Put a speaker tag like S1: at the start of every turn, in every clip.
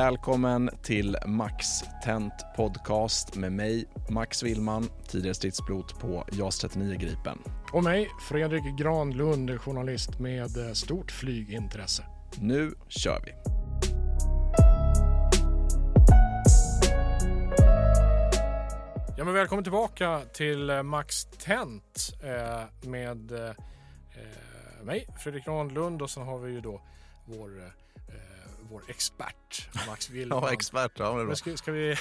S1: Välkommen till Max Tent Podcast med mig, Max Willman, tidigare stridspilot på JAS 39 Gripen.
S2: Och mig, Fredrik Granlund, journalist med eh, stort flygintresse.
S1: Nu kör vi!
S2: Ja, men välkommen tillbaka till eh, Max Tent eh, med eh, mig, Fredrik Granlund och sen har vi ju då vår, eh, vår expert, Max Willman.
S1: Ja, expert. Ja, bra.
S2: Men ska, ska vi...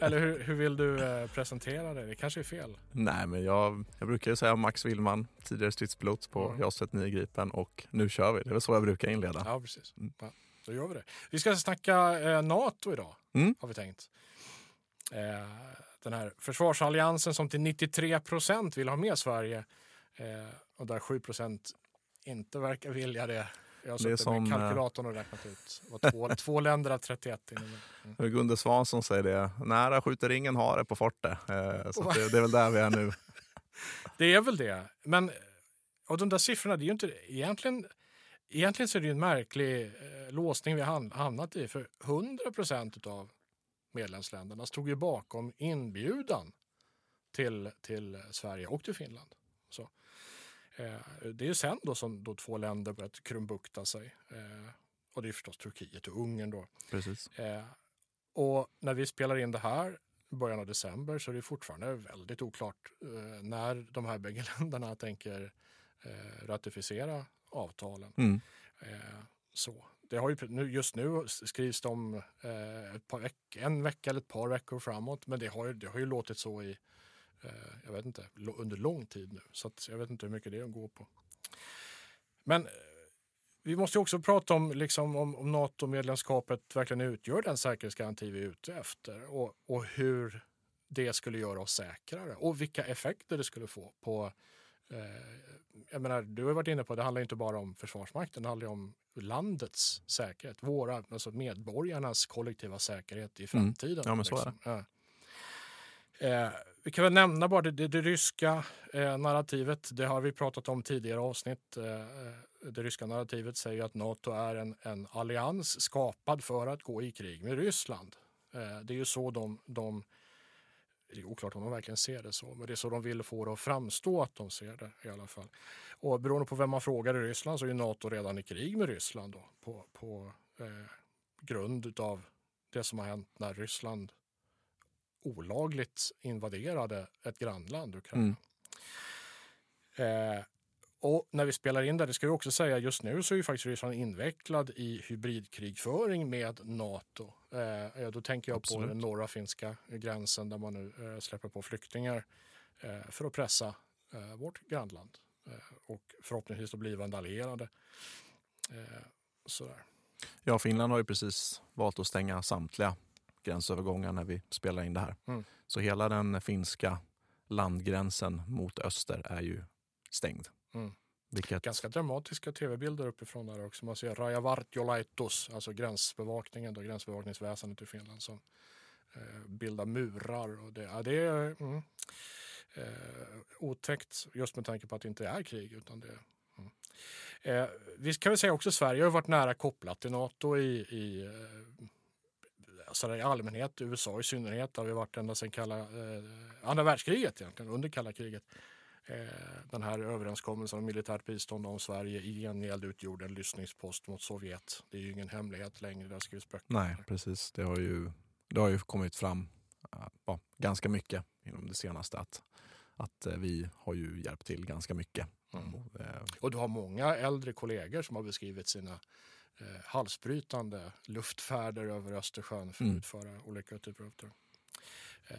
S2: Eller hur, hur vill du eh, presentera dig? Det kanske är fel.
S1: Nej, men jag, jag brukar ju säga Max Willman, tidigare stridspilot på
S2: Mm.
S1: JAS 39 Gripen och nu kör vi. Det är väl så jag brukar inleda.
S2: Ja, precis. Ja, då gör vi det. Vi ska snacka eh, NATO idag,
S1: Mm.
S2: har vi tänkt. Eh, den här försvarsalliansen som till 93 procent vill ha med Sverige eh, och där 7 procent inte verkar vilja det. Jag har
S1: Det är
S2: suttit
S1: som,
S2: med
S1: eh,
S2: kalkylatorn och räknat ut. Det var två, två länder av 31. Inom, mm.
S1: Gunde Svansson säger det, nära skjuter ingen hare på fortet. Eh, så det, det är väl där vi är nu.
S2: Det är väl det. Men och de där siffrorna, det är ju inte egentligen. Egentligen så är det ju en märklig eh, låsning vi har hamnat i. För 100 procent av medlemsländerna stod ju bakom inbjudan till, till Sverige och till Finland. Så, det är sen då som då två länder börjat krumbukta sig. Eh, och det är förstås Turkiet och Ungern då.
S1: Precis.
S2: Eh, och när vi spelar in det här i början av december så är det fortfarande väldigt oklart eh, när de här bägge länderna tänker eh, ratificera avtalen.
S1: Mm.
S2: Eh, så. Det har ju, just nu skrivs de eh, ett par veck, en vecka eller ett par veckor framåt men det har det har ju låtit så i eh, jag vet inte, under lång tid nu. Så att jag vet inte hur mycket det är att gå på. Men eh, vi måste ju också prata om, liksom, om, om NATO-medlemskapet verkligen utgör den säkerhetsgaranti vi är ute efter och, och hur det skulle göra oss säkrare och vilka effekter det skulle få på eh, jag menar, du har varit inne på det handlar inte bara om Försvarsmakten, det handlar om landets säkerhet, våra, alltså medborgarnas kollektiva säkerhet i framtiden.
S1: Mm. Ja, men så är
S2: liksom. Ja. Eh, vi kan väl nämna bara det, det, det ryska eh, narrativet. Det har vi pratat om tidigare avsnitt. Eh, eh det ryska narrativet säger att Nato är en, en allians skapad för att gå i krig med Ryssland. Eh, det är ju så de, de det är oklart om de verkligen ser det så, men det är så de vill få det att framstå att de ser det i alla fall. Och beroende på vem man frågar i Ryssland så är ju Nato redan i krig med Ryssland då, på, på eh, grund av det som har hänt när Ryssland olagligt invaderade ett grannland, Ukraina. Eh, och när vi spelar in det, det ska vi också säga, just nu så är ju faktiskt Ryssland invecklad i hybridkrigföring med Nato. Eh, då tänker jag
S1: Absolut.
S2: på den norra finska gränsen där man nu eh, släpper på flyktingar eh, för att pressa eh, vårt grannland eh, och förhoppningsvis då blivande allierade. Eh, sådär.
S1: Ja, Finland har ju precis valt att stänga samtliga gränsövergångar när vi spelar in det här.
S2: Mm.
S1: Så hela den finska landgränsen mot öster är ju stängd.
S2: Mm.
S1: Vilket,
S2: Ganska dramatiska tv-bilder uppifrån där också. Man ser Rajavartiolaitos, alltså gränsbevakningen, då, gränsbevakningsväsendet i Finland som eh, bildar murar. Och det, ja, det är mm, eh, otäckt just med tanke på att det inte är krig. Utan det, mm. eh, vi kan väl säga också att Sverige har varit nära kopplat till Nato i, i eh, alltså i allmänhet, USA i synnerhet, har vi varit ända sedan kalla, eh, andra världskriget egentligen, under kalla kriget. Eh, den här överenskommelsen om militärt bistånd om Sverige i gengäld utgjorde en lyssningspost mot Sovjet. Det är ju ingen hemlighet längre, det har skrivits böcker.
S1: nej, precis. Det har ju, det har ju kommit fram äh, ja, ganska mycket inom det senaste att, att eh, vi har ju hjälpt till ganska mycket.
S2: Mm.
S1: Eh,
S2: Och du har många äldre kollegor som har beskrivit sina eh, halsbrytande luftfärder över Östersjön för att
S1: Mm.
S2: utföra olika typer av uppdrag. Eh,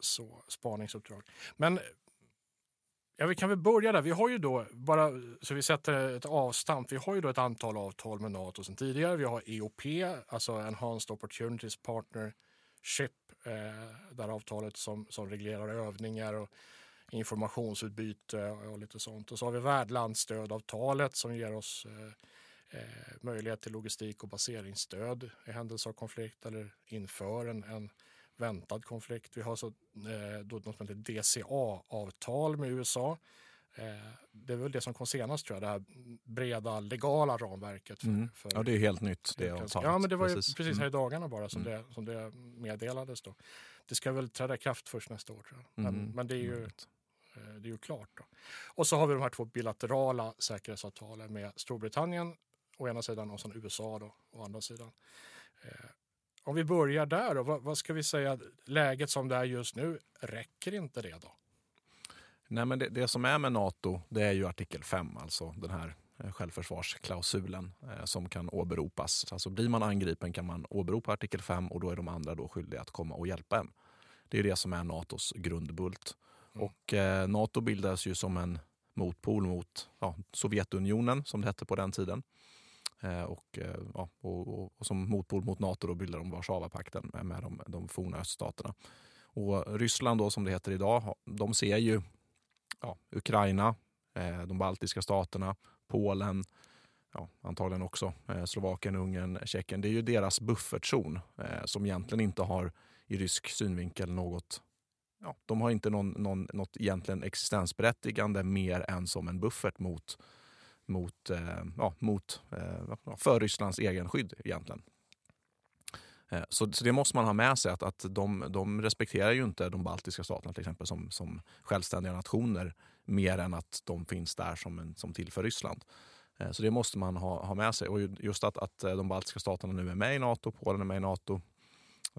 S2: så spaningsuppdrag. Men ja, vi kan väl börja där. Vi har ju då, bara så vi sätter ett avstamp, vi har ju då ett antal avtal med Nato sedan tidigare. Vi har EOP, alltså Enhanced Opportunities Partnership, eh, där avtalet som, som reglerar övningar och informationsutbyte och lite sånt. Och så har vi värdlandsstödavtalet som ger oss eh, eh, möjlighet till logistik och baseringsstöd i händelse av konflikt eller inför en, en väntad konflikt. Vi har så, eh, då något som heter DCA-avtal med USA. Eh, det är väl det som kom senast tror jag, det här breda legala ramverket. För,
S1: mm.
S2: för
S1: Ja, det är helt nytt det avtalet.
S2: Ja, men det var
S1: Precis.
S2: ju precis här i
S1: Mm.
S2: dagarna bara som,
S1: Mm.
S2: det, som det meddelades då. Det ska väl träda i kraft först nästa år tror jag. Men,
S1: Mm.
S2: men det är ju, eh, det är ju klart. Då. Och så har vi de här två bilaterala säkerhetsavtalen med Storbritannien å ena sidan och sen USA då, å andra sidan. Eh, om vi börjar där då, vad, vad ska vi säga, läget som det är just nu, räcker inte det då?
S1: Nej, men det, det som är med Nato det är ju artikel 5, alltså den här eh, självförsvarsklausulen eh, som kan åberopas. Alltså blir man angripen kan man åberopa artikel 5 och då är de andra då skyldiga att komma och hjälpa en. Det är det som är Natos grundbult.
S2: Mm.
S1: Och eh, Nato bildades ju som en motpol mot ja, Sovjetunionen som det hette på den tiden. Eh, och, eh, ja, och, och, och som motpol mot Nato då bildar de Warszawapakten med, med de, de forna öststaterna. Och Ryssland då som det heter idag, de ser ju ja, Ukraina, eh, de baltiska staterna, Polen, ja, antagligen också eh, Slovakien, Ungern, Tjeckien. Det är ju deras buffertzon eh, som egentligen inte har i rysk synvinkel något Ja, de har inte någon, någon, något egentligen existensberättigande mer än som en buffert mot, mot, eh, ja, mot eh, för Rysslands egen skydd egentligen. Eh, så, så det måste man ha med sig att, att de, de respekterar ju inte de baltiska staterna till exempel som, som självständiga nationer mer än att de finns där som, en, som till för Ryssland. Eh, så det måste man ha, ha med sig. Och just att, att eh, de baltiska staterna nu är med i Nato, Polen är med i Nato,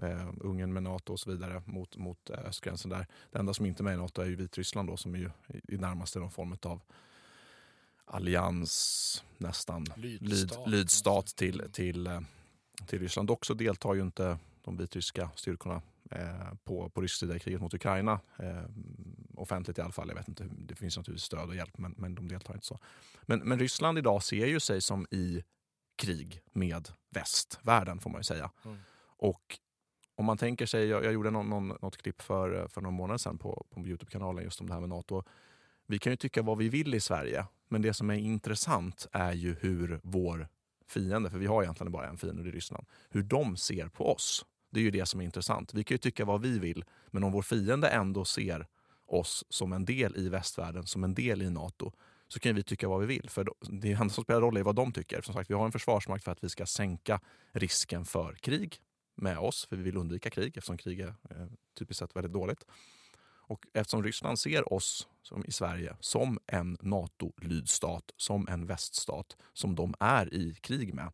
S1: eh, Ungern med Nato och så vidare mot, mot östgränsen där. Det enda som inte är med i Nato är ju Vitryssland då, som är ju i, i närmaste någon form av allians, nästan
S2: Lydstat.
S1: lyd, lydstat till, till, eh, till Ryssland. Dock så deltar ju inte de vitryska styrkorna eh, på, på rysk sida i kriget mot Ukraina. Eh, offentligt i alla fall. Jag vet inte, det finns naturligtvis stöd och hjälp men, men de deltar inte så. Men, men Ryssland idag ser ju sig som i krig med västvärlden får man ju säga.
S2: Mm.
S1: Och om man tänker sig, jag, jag gjorde någon, någon, något klipp för, för några månader sedan på, på Youtube-kanalen just om det här med NATO. Vi kan ju tycka vad vi vill i Sverige, men det som är intressant är ju hur vår fiende, för vi har egentligen bara en fiende, och det är Ryssland, hur de ser på oss. Det är ju det som är intressant. Vi kan ju tycka vad vi vill, men om vår fiende ändå ser oss som en del i västvärlden, som en del i NATO, så kan vi tycka vad vi vill. För det enda som spelar roll är vad de tycker. Som sagt, vi har en försvarsmakt för att vi ska sänka risken för krig med oss, för vi vill undvika krig eftersom krig är eh, typiskt sett väldigt dåligt. Och eftersom Ryssland ser oss som i Sverige som en NATO-lydstat, som en väststat som de är i krig med.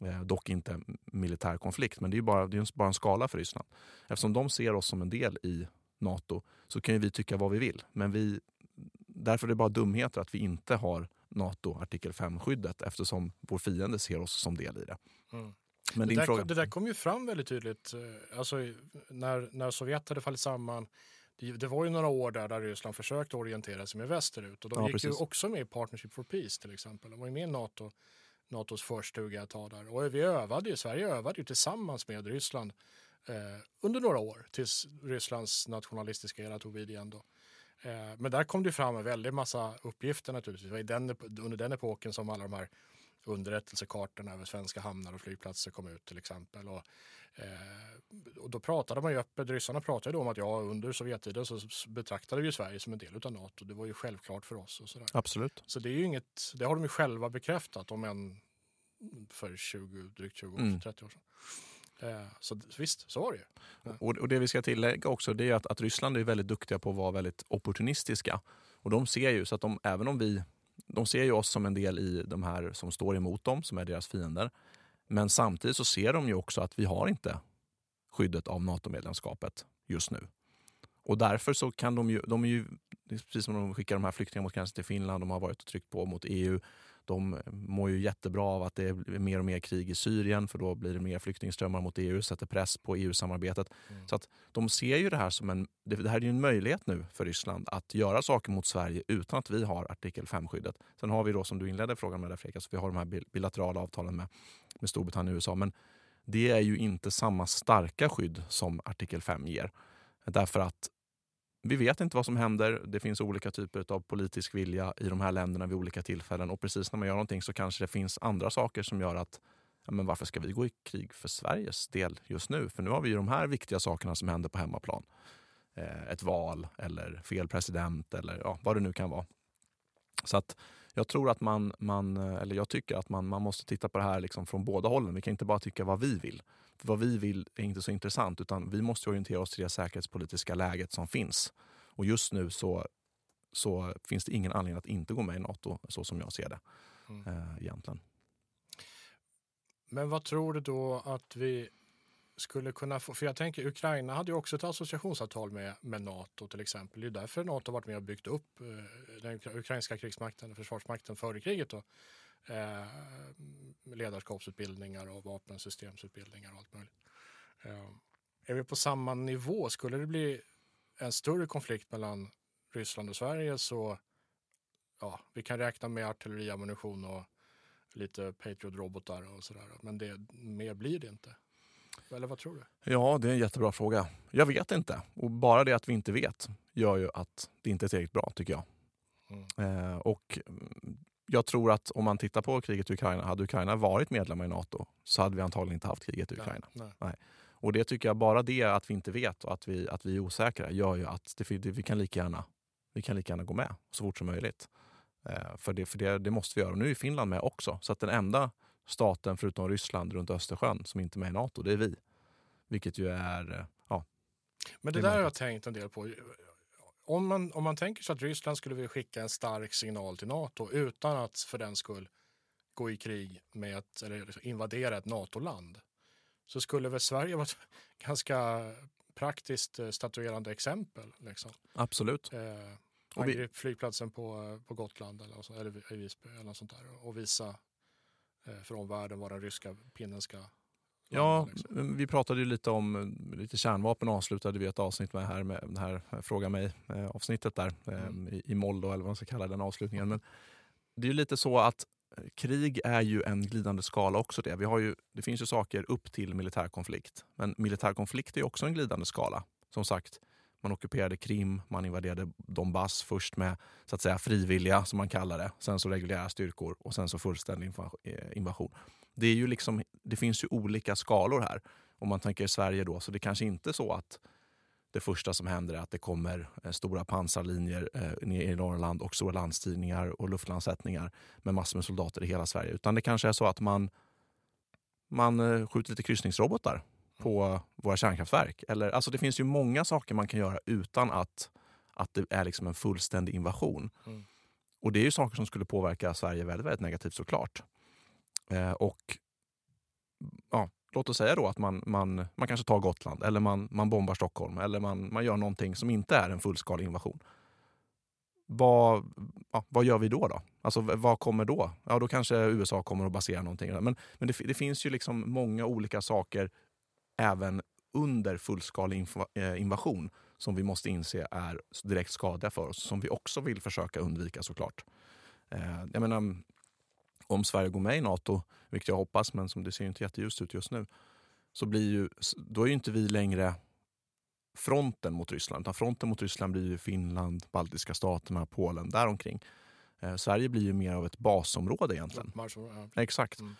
S1: Eh, dock inte militär konflikt, men det är bara, det är bara en skala för Ryssland. Eftersom de ser oss som en del i NATO så kan vi tycka vad vi vill. Men vi, därför är det bara dumheter att vi inte har NATO artikel 5-skyddet eftersom vår fiende ser oss som del i det.
S2: Mm.
S1: Men
S2: det,
S1: din
S2: där,
S1: fråga...
S2: det där kom ju fram väldigt tydligt. eh, Alltså, när, när Sovjet hade fallit samman. Det, det var ju några år där, där Ryssland försökte orientera sig med västerut. Och de
S1: Ja,
S2: gick ju
S1: precis.
S2: också med i Partnership for Peace till exempel. De var ju med i NATO Natos förstuga ett tag där. Och vi övade ju, Sverige övade ju tillsammans med Ryssland eh, under några år tills Rysslands nationalistiska era tog vid igen. Då. Eh, men där kom det fram en väldig massa uppgifter naturligtvis. Det var den, under den epoken som alla de här underrättelsekartorna över svenska hamnar och flygplatser kom ut till exempel. Och, eh, och då pratade man ju öppet, ryssarna pratade då om att ja, under Sovjettiden så betraktade vi Sverige som en del av Nato. Det var ju självklart för oss. Och sådär.
S1: Absolut.
S2: Så det är ju inget, det har de ju själva bekräftat om en för 20, drygt 20 år, mm. 30 år sedan. Eh, så visst, så var det ju.
S1: Och, och, det vi ska tillägga också det är att, att Ryssland är väldigt duktiga på att vara väldigt opportunistiska. Och de ser ju, så att de, även om vi de ser ju oss som en del i de här som står emot dem, som är deras fiender. Men samtidigt så ser de ju också att vi har inte skyddet av NATO-medlemskapet just nu. Och därför så kan de ju, de är ju, precis som de skickar de här flyktingarna mot gränsen till Finland, de har varit och tryckt på mot EU. De mår ju jättebra av att det är mer och mer krig i Syrien för då blir det mer flyktingströmmar mot EU, sätter press på EU-samarbetet. Mm. Så att de ser ju det här som en, det här är ju en möjlighet nu för Ryssland att göra saker mot Sverige utan att vi har artikel 5-skyddet. Sen har vi då som du inledde frågan med där Fredrik, alltså vi har de här bilaterala avtalen med, med Storbritannien och USA. Men det är ju inte samma starka skydd som artikel 5 ger. Därför att vi vet inte vad som händer. Det finns olika typer av politisk vilja i de här länderna vid olika tillfällen. Och precis när man gör någonting så kanske det finns andra saker som gör att ja, men varför ska vi gå i krig för Sveriges del just nu? För nu har vi ju de här viktiga sakerna som händer på hemmaplan. Eh, ett val eller fel president eller ja, vad det nu kan vara. Så att jag tror att man, man eh, eller jag tycker att man, man måste titta på det här liksom från båda hållen. Vi kan inte bara tycka vad vi vill. Vad vi vill är inte så intressant utan vi måste orientera oss till det säkerhetspolitiska läget som finns. Och just nu så, så finns det ingen anledning att inte gå med i Nato så som jag ser det. Mm. Eh, egentligen.
S2: Men vad tror du då att vi skulle kunna få, för jag tänker Ukraina hade ju också ett associationsavtal med, med Nato till exempel. Det är därför Nato varit med och byggt upp eh, den ukrainska krigsmakten, försvarsmakten före kriget. Då. Eh, ledarskapsutbildningar och vapensystemsutbildningar och allt möjligt. Eh, är vi på samma nivå? Skulle det bli en större konflikt mellan Ryssland och Sverige så ja, vi kan räkna med artilleriammunition och lite Patriot-robotar och sådär. Men det, mer blir det inte. Eller vad tror du?
S1: Ja, det är en jättebra fråga. Jag vet inte. Och bara det att vi inte vet gör ju att det inte är tillräckligt bra, tycker jag. Mm. Eh, och jag tror att om man tittar på kriget i Ukraina, hade Ukraina varit medlemmar i Nato så hade vi antagligen inte haft kriget i Ukraina. Nej, nej. Och det tycker jag, bara det att vi inte vet och att vi, att vi är osäkra gör ju att det, det, vi, kan lika gärna, vi kan lika gärna gå med så fort som möjligt. Eh, för det, för det, det måste vi göra. Och nu är Finland med också. Så att den enda staten förutom Ryssland runt Östersjön som inte är med i Nato, det är vi. Vilket ju är... Eh, ja,
S2: Men det, det där har jag tänkt en del på. Om man, om man tänker sig att Ryssland skulle vilja skicka en stark signal till Nato utan att för den skull gå i krig med ett, eller invadera ett NATO-land så skulle väl Sverige vara ett ganska praktiskt eh, statuerande exempel. Liksom.
S1: Absolut.
S2: Eh, angrip flygplatsen på, på Gotland eller, så, eller i Visby eller något sånt där och visa eh, för omvärlden var den ryska pinnen ska
S1: Ja, liksom. vi pratade ju lite om lite kärnvapen avslutade vi ett avsnitt med här med det här Fråga mig avsnittet där mm. i, i moll då, eller vad man ska kalla den avslutningen. Men det är ju lite så att krig är ju en glidande skala också. Det. Vi har ju, det finns ju saker upp till militärkonflikt. Men militärkonflikt är också en glidande skala. Som sagt, man ockuperade Krim, man invaderade Donbass först med så att säga frivilliga, som man kallar det. Sen så reguljära styrkor och sen så fullständig eh, invasion. Det, är ju liksom, det finns ju olika skalor här. Om man tänker Sverige då, så det kanske inte är så att det första som händer är att det kommer eh, stora pansarlinjer eh, ner i Norrland och stora landstigningar och luftlandsättningar med massor med soldater i hela Sverige. Utan det kanske är så att man, man eh, skjuter lite kryssningsrobotar på våra kärnkraftverk. Eller, alltså det finns ju många saker man kan göra utan att, att det är liksom en fullständig invasion. Mm. Och det är ju saker som skulle påverka Sverige väldigt, väldigt negativt såklart. Eh, och ja, låt oss säga då att man, man, man kanske tar Gotland eller man, man bombar Stockholm eller man, man gör någonting som inte är en fullskalig invasion. Vad, ja, vad gör vi då? då? Alltså, vad kommer då? Ja, då kanske USA kommer att basera någonting. Men, men det, det finns ju liksom många olika saker även under fullskalig eh, invasion som vi måste inse är direkt skadliga för oss, som vi också vill försöka undvika såklart. Eh, jag menar, om Sverige går med i NATO, vilket jag hoppas, men som det ser inte jätteljust ut just nu, så blir ju, då är ju inte vi längre fronten mot Ryssland. Utan fronten mot Ryssland blir ju Finland, baltiska staterna, Polen, däromkring. Eh, Sverige blir ju mer av ett basområde egentligen.
S2: Marsområde,
S1: Exakt.
S2: Mm.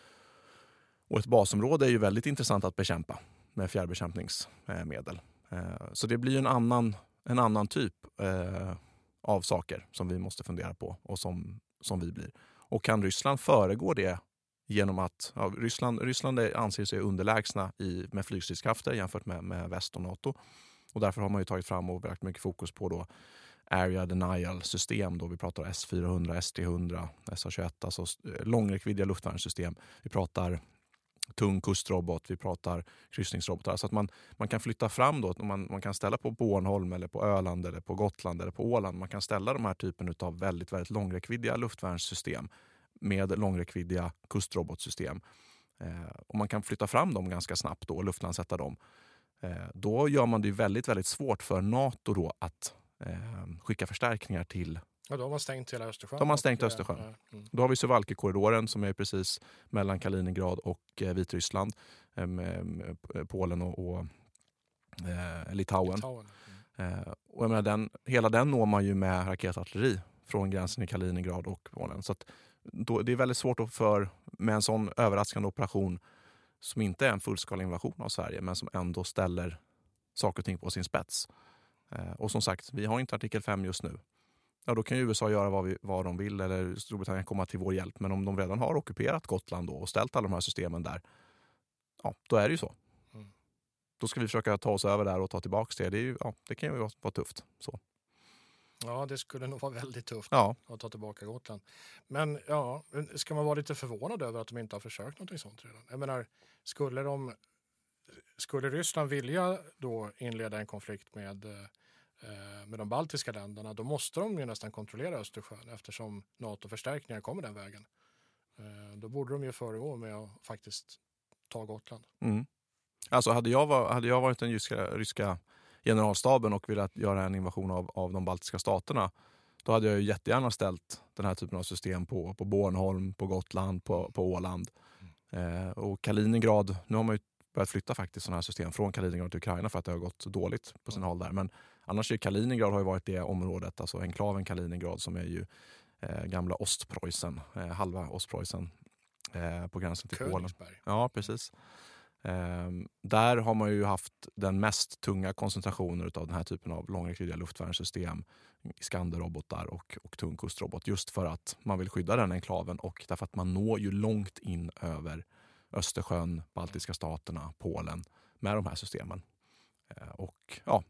S1: Och ett basområde är ju väldigt intressant att bekämpa med fjärrbekämpningsmedel. Eh, så det blir ju en annan, en annan typ eh, av saker som vi måste fundera på och som, som vi blir. Och kan Ryssland föregå det genom att ja, Ryssland, Ryssland anser sig underlägsna i, med flygstridskrafter jämfört med, med väst och Nato. Och därför har man ju tagit fram och lagt mycket fokus på då Area Denial system. Då vi pratar S400, ST100, SA21, alltså eh, långräckviddiga luftvärnssystem. Vi pratar tung kustrobot, vi pratar kryssningsrobotar. Så att man, man kan flytta fram då, man, man kan ställa på Bornholm, eller på Öland, eller på Gotland eller på Åland. Man kan ställa de här typen av väldigt, väldigt långräckviddiga luftvärnssystem med långräckviddiga kustrobotsystem. Eh, och man kan flytta fram dem ganska snabbt då, och luftlandsätta dem. Eh, då gör man det väldigt, väldigt svårt för Nato då att eh, skicka förstärkningar till
S2: Ja, då har man stängt hela Östersjön.
S1: Då har man stängt Östersjön.
S2: eh, mm.
S1: Då har vi Suwalki-korridoren som är precis mellan Kaliningrad och eh, Vitryssland, eh, med, med Polen och, och eh, Litauen.
S2: Litauen. Mm.
S1: Eh, och jag menar, den, hela den når man ju med raketartilleri från gränsen i Kaliningrad och Polen. Så att då, det är väldigt svårt att för, med en sån överraskande operation som inte är en fullskalig invasion av Sverige men som ändå ställer saker och ting på sin spets. Eh, och som sagt, vi har inte artikel 5 just nu. Ja, då kan ju USA göra vad, vi, vad de vill eller Storbritannien komma till vår hjälp. Men om de redan har ockuperat Gotland då och ställt alla de här systemen där, ja, då är det ju så.
S2: Mm.
S1: Då ska vi försöka ta oss över där och ta tillbaka det. Det, är ju, ja, det kan ju vara, vara tufft. Så.
S2: Ja, det skulle nog vara väldigt tufft
S1: Ja,
S2: att ta tillbaka Gotland. Men ja, ska man vara lite förvånad över att de inte har försökt någonting sånt redan? Jag menar, skulle, de, skulle Ryssland vilja då inleda en konflikt med, eh, med de baltiska länderna, då måste de ju nästan kontrollera Östersjön eftersom NATO-förstärkningar kommer den vägen. Eh, då borde de ju föregå med att faktiskt ta Gotland.
S1: Mm. Alltså hade jag, var, hade jag varit den ryska, ryska generalstaben och velat göra en invasion av, av de baltiska staterna, då hade jag ju jättegärna ställt den här typen av system på, på Bornholm, på Gotland, på, på Åland. Eh, och Kaliningrad, nu har man ju börjat flytta faktiskt sådana här system från Kaliningrad till Ukraina för att det har gått dåligt på sina håll där. Men annars är Kaliningrad har ju varit det området, alltså enklaven Kaliningrad som är ju eh, gamla Ostpreussen, eh, halva Ostpreussen eh, på gränsen till Polen. Ja, precis. Ehm, där har man ju haft den mest tunga koncentrationen av den här typen av långräckviddiga luftvärnssystem, Skanderrobotar och, och tung kustrobot, just för att man vill skydda den enklaven och därför att man når ju långt in över Östersjön, baltiska staterna, Polen med de här systemen. Eh, och ja,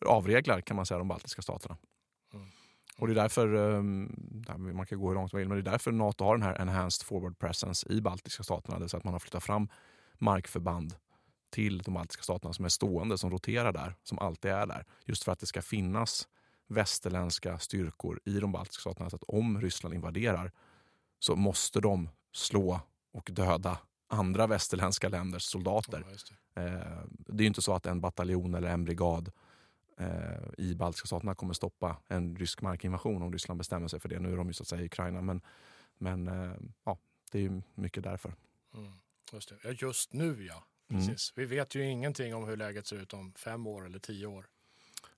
S1: avreglar kan man säga de baltiska staterna.
S2: Mm.
S1: Och det är därför, um, man kan gå hur långt man vill, men det är därför NATO har den här enhanced forward presence i baltiska staterna. Det vill säga att man har flyttat fram markförband till de baltiska staterna som är stående, som roterar där, som alltid är där. Just för att det ska finnas västerländska styrkor i de baltiska staterna. Så att om Ryssland invaderar så måste de slå och döda andra västerländska länders soldater.
S2: Ja, det.
S1: Eh, det är inte så att en bataljon eller en brigad eh, i baltiska staterna kommer stoppa en rysk markinvasion om Ryssland bestämmer sig för det. Nu är de ju så att säga i Ukraina, men, men eh, ja, det är ju mycket därför.
S2: Mm. Just, det. Ja, just nu ja.
S1: Mm.
S2: Precis. Vi vet ju ingenting om hur läget ser ut om fem år eller tio år.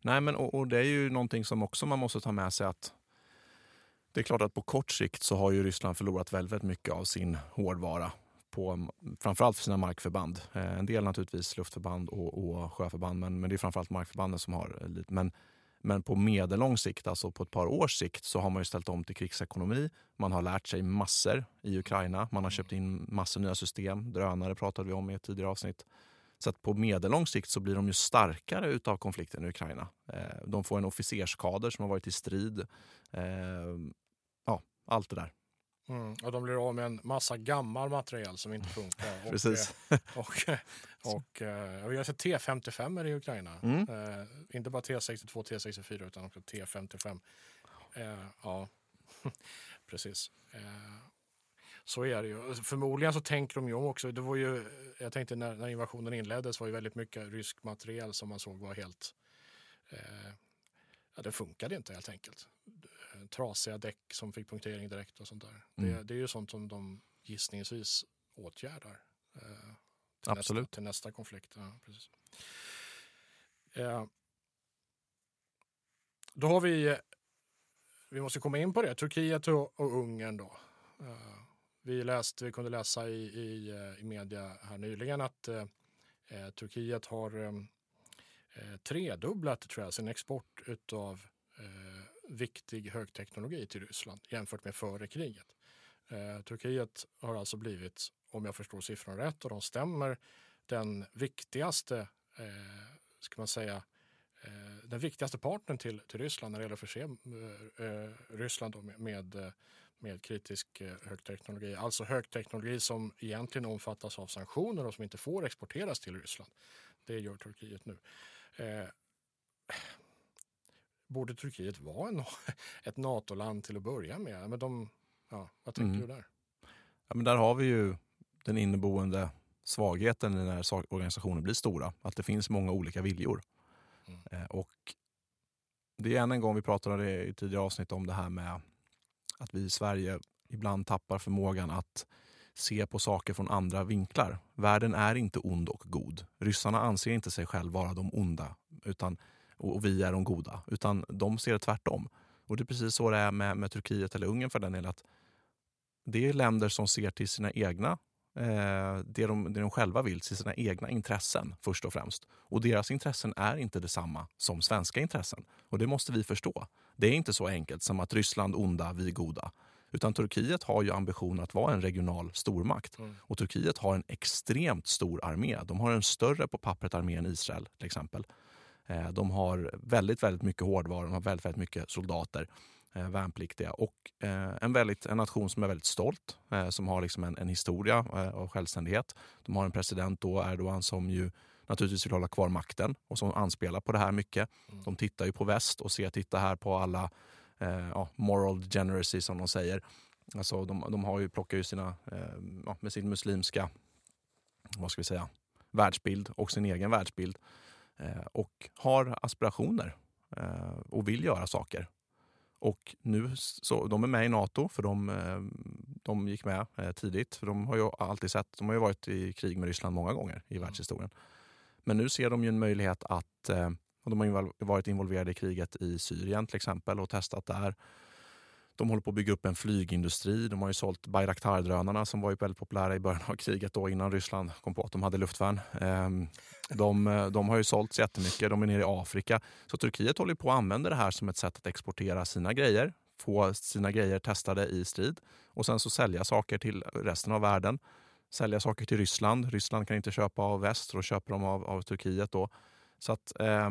S1: Nej, men och, och det är ju någonting som också man måste ta med sig att det är klart att på kort sikt så har ju Ryssland förlorat väldigt mycket av sin hårdvara på framförallt för sina markförband. Eh, en del naturligtvis luftförband och, och sjöförband, men, men det är framförallt markförbanden som har eh, lite. Men, men på medellång sikt, alltså på ett par års sikt, så har man ju ställt om till krigsekonomi. Man har lärt sig massor i Ukraina. Man har köpt in massor nya system. Drönare pratade vi om i ett tidigare avsnitt. Så att på medellång sikt så blir de ju starkare utav konflikten i Ukraina. Eh, de får en officerskader som har varit i strid. Ja, allt det där.
S2: Mm. Och de blir av med en massa gammal material som inte funkar. Och,
S1: Precis.
S2: eh, Och, och, eh, vi har sett T55 i Ukraina.
S1: Mm.
S2: Eh, inte bara T62, T64 utan också T55. Eh, ja, precis. Eh, så är det ju. Förmodligen så tänker de ju om också. Det var ju, jag tänkte när, när invasionen inleddes var ju väldigt mycket rysk material som man såg var helt... Ja, det funkade inte helt enkelt. Trasiga däck som fick punktering direkt och sånt där.
S1: Mm.
S2: Det, det är ju sånt som de gissningsvis åtgärdar. Eh, till
S1: Absolut.
S2: Nästa, till nästa konflikt. Ja, precis. Eh, då har vi, vi måste komma in på det, Turkiet och, och Ungern då. Eh, vi, läste, vi kunde läsa i, i, eh, i media här nyligen att eh, eh Turkiet har eh, eh, tredubblat tror jag, sin export av eh, viktig högteknologi till Ryssland jämfört med före kriget. Eh, Turkiet har alltså blivit, om jag förstår siffrorna rätt och de stämmer, den viktigaste, eh, ska man säga, eh, den viktigaste partnern till, till Ryssland när det gäller att förse eh, eh Ryssland med, med, eh, med kritisk eh, högteknologi. Alltså högteknologi som egentligen omfattas av sanktioner och som inte får exporteras till Ryssland. Det gör Turkiet nu. Borde Turkiet vara en, ett NATO-land till att börja med? Men de, ja, vad tänker
S1: Mm.
S2: du där?
S1: Ja, men där har vi ju den inneboende svagheten när organisationer blir stora. Att det finns många olika viljor.
S2: Mm.
S1: Eh, och det är än en gång, vi pratade i tidigare avsnitt om det här med att vi i Sverige ibland tappar förmågan att se på saker från andra vinklar. Världen är inte ond och god. Ryssarna anser inte sig själva vara de onda utan, och vi är de goda. Utan de ser det tvärtom. Och det är precis så det är med, med Turkiet eller Ungern för den delen. Att det är länder som ser till sina egna, eh, det, de, det de själva vill, till sina egna intressen först och främst. Och deras intressen är inte detsamma som svenska intressen. Och det måste vi förstå. Det är inte så enkelt som att Ryssland onda, vi goda. Utan Turkiet har ju ambitionen att vara en regional stormakt.
S2: Mm.
S1: Och Turkiet har en extremt stor armé. De har en större på pappret armé än Israel till exempel. Eh, De har väldigt, väldigt mycket hårdvara, de har väldigt, väldigt mycket soldater, eh, värnpliktiga och eh, en, väldigt, en nation som är väldigt stolt, som har liksom en, en historia av självständighet. De har en president då, Erdogan, som ju naturligtvis vill hålla kvar makten och som anspelar på det här mycket.
S2: Mm.
S1: De tittar ju på väst och ser, titta här på alla ja, moral degeneracy som de säger. Alltså de, de har ju, plockar ju sina, ja, med sin muslimska vad ska vi säga, världsbild och sin egen världsbild och har aspirationer eh, och vill göra saker. Och nu så, de är med i Nato för de, eh, de gick med eh, tidigt. För de har ju alltid sett, de har ju varit i krig med Ryssland många gånger i världshistorien. Men nu ser de ju en möjlighet att, eh, och de har ju varit involverade i kriget i Syrien till exempel och testat där. De håller på att bygga upp en flygindustri. De har ju sålt Bayraktar-drönarna som var ju väldigt populära i början av kriget då innan Ryssland kom på att de hade luftvärn. Ehm, de, de har ju sålts jättemycket. De är nere i Afrika. Så Turkiet håller på att använda det här som ett sätt att exportera sina grejer. Få sina grejer testade i strid och sen så sälja saker till resten av världen. Sälja saker till Ryssland. Ryssland kan inte köpa av väst, då köper de av, av Turkiet. Då. Så att, eh,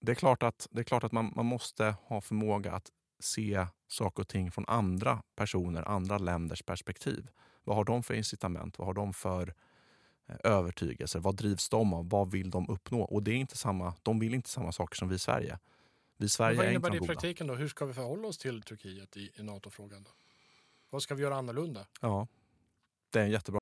S1: det är klart att, det är klart att man, man måste ha förmåga att se saker och ting från andra personer, andra länders perspektiv. Vad har de för incitament? Vad har de för eh, övertygelser? Vad drivs de av? Vad vill de uppnå? Och det är inte samma, de vill inte samma saker som vi i Sverige. Vi i Sverige
S2: Men vad
S1: är
S2: innebär det
S1: de
S2: i praktiken då? Hur ska vi förhålla oss till Turkiet i, i NATO-frågan? Vad ska vi göra annorlunda?
S1: Ja, det är en jättebra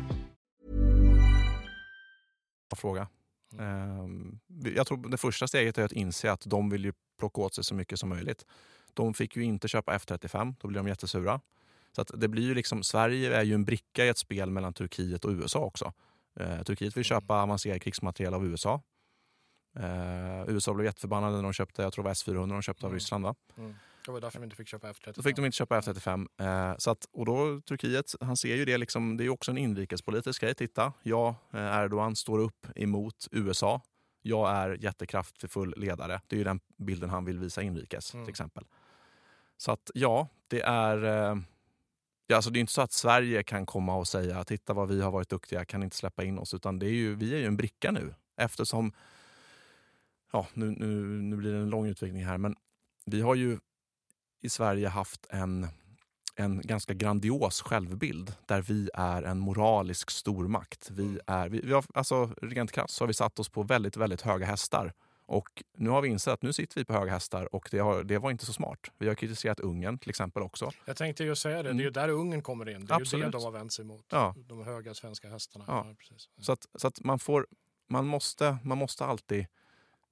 S1: fråga. Ehm, Jag tror det första steget är att inse att de vill ju plocka åt sig så mycket som möjligt. De fick ju inte köpa F35, då blir de jättesura. Så att det blir ju liksom, Sverige är ju en bricka i ett spel mellan Turkiet och USA också. Eh, Turkiet vill köpa avancerad krigsmateriel av USA. Eh, USA blev jätteförbannade när de köpte, jag tror det var S-400 de köpte av
S2: Mm.
S1: Ryssland. Va?
S2: Mm. Det var därför vi inte fick köpa F35.
S1: Då fick de inte köpa F35. Eh, så att, och då Turkiet, han ser ju det, liksom, det är ju också en inrikespolitisk grej. Titta, jag, eh, Erdogan, står upp emot USA. Jag är jättekraftfull ledare. Det är ju den bilden han vill visa inrikes
S2: Mm.
S1: till exempel. Så att ja, det är... Eh, ja, alltså det är inte så att Sverige kan komma och säga titta vad vi har varit duktiga, kan inte släppa in oss. Utan det är ju, vi är ju en bricka nu. Eftersom, ja nu, nu, nu blir det en lång utvikning här, men vi har ju i Sverige haft en, en ganska grandios självbild där vi är en moralisk stormakt. Vi är, vi, vi har, alltså, rent krasst har vi satt oss på väldigt, väldigt höga hästar. Och nu har vi insett att nu sitter vi på höga hästar och det, har, det var inte så smart. Vi har kritiserat Ungern till exempel också.
S2: Jag tänkte ju säga det, det är ju
S1: Mm.
S2: där Ungern kommer in. Det är ju
S1: Absolut.
S2: det de har vänt sig mot.
S1: Ja.
S2: De höga svenska hästarna.
S1: Ja.
S2: precis.
S1: Så att, så att man, får, man, måste, man måste alltid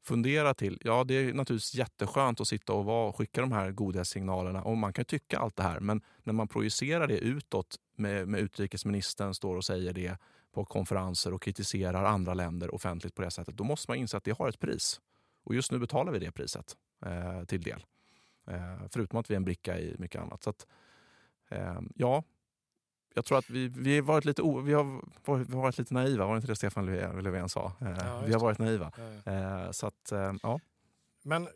S1: fundera till. Ja, det är naturligtvis jätteskönt att sitta och vara, skicka de här godhetssignalerna. Och man kan tycka allt det här, men när man projicerar det utåt med, med utrikesministern står och säger det på konferenser och kritiserar andra länder offentligt på det sättet, då måste man inse att det har ett pris. Och just nu betalar vi det priset eh, till del. Eh, förutom att vi är en bricka i mycket annat. Så att, eh, ja, jag tror att vi, vi, har varit lite o, vi, har varit, vi har varit lite naiva, var det inte det Stefan Löfven, Löfven sa? Eh,
S2: Ja,
S1: vi har varit naiva.
S2: Ja.
S1: Eh, så att, eh, ja.
S2: Men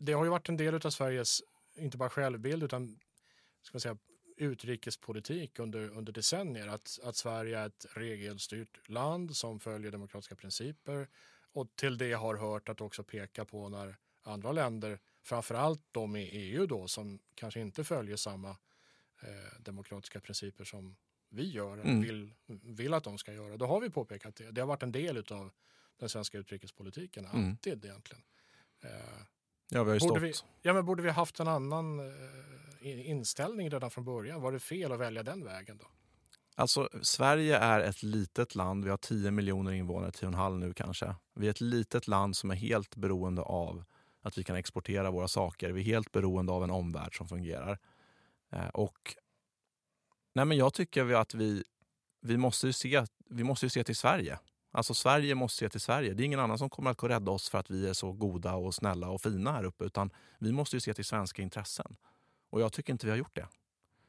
S2: det har ju varit en del av Sveriges, inte bara självbild, utan ska man säga, utrikespolitik under, under decennier. Att, att Sverige är ett regelstyrt land som följer demokratiska principer. Och till det har hört att också peka på när andra länder, framförallt de i EU då, som kanske inte följer samma eh, demokratiska principer som vi gör, eller
S1: Mm.
S2: vill, vill att de ska göra. Då har vi påpekat det. Det har varit en del av den svenska utrikespolitiken,
S1: Mm.
S2: alltid egentligen. Eh,
S1: ja, vi har ju
S2: Borde
S1: stått...
S2: vi, ja, men borde vi haft en annan eh, in- inställning redan från början? Var det fel att välja den vägen då?
S1: Alltså, Sverige är ett litet land. Vi har 10 miljoner invånare, 10,5 nu kanske. Vi är ett litet land som är helt beroende av att vi kan exportera våra saker. Vi är helt beroende av en omvärld som fungerar. Eh, och nej men Jag tycker att vi, vi, måste ju se, vi måste ju se till Sverige. Alltså Sverige måste se till Sverige. Det är ingen annan som kommer att rädda oss för att vi är så goda och snälla och fina här uppe. Utan vi måste ju se till svenska intressen. Och jag tycker inte vi har gjort det.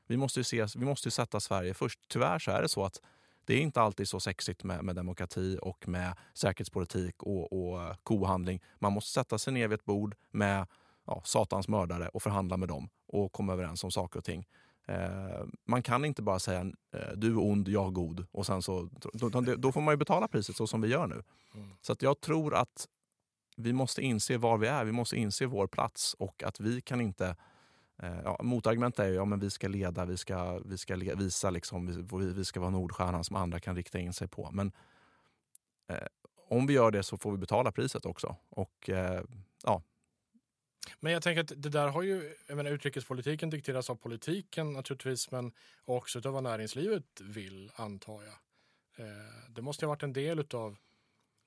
S1: Vi måste ju, se, vi måste ju sätta Sverige först. Tyvärr så är det så att det är inte alltid så sexigt med, med demokrati och med säkerhetspolitik och, och eh, kohandling. Man måste sätta sig ner vid ett bord med ja, satans mördare och förhandla med dem och komma överens om saker och ting. Eh, man kan inte bara säga eh, du är ond, jag är god och sen så, då, då, får man ju betala priset så som vi gör nu. Så att jag tror att vi måste inse var vi är, vi måste inse vår plats och att vi kan inte Eh, Ja, motargumentet är ju ja, men vi ska leda, vi ska, vi ska le- visa, liksom, vi, vi ska vara Nordstjärnan som andra kan rikta in sig på. Men eh, om vi gör det så får vi betala priset också. Och eh, ja,
S2: Men jag tänker att det där har ju, jag menar, utrikespolitiken dikteras av politiken naturligtvis, men också av vad näringslivet vill, antar jag. Eh, det måste ha varit en del av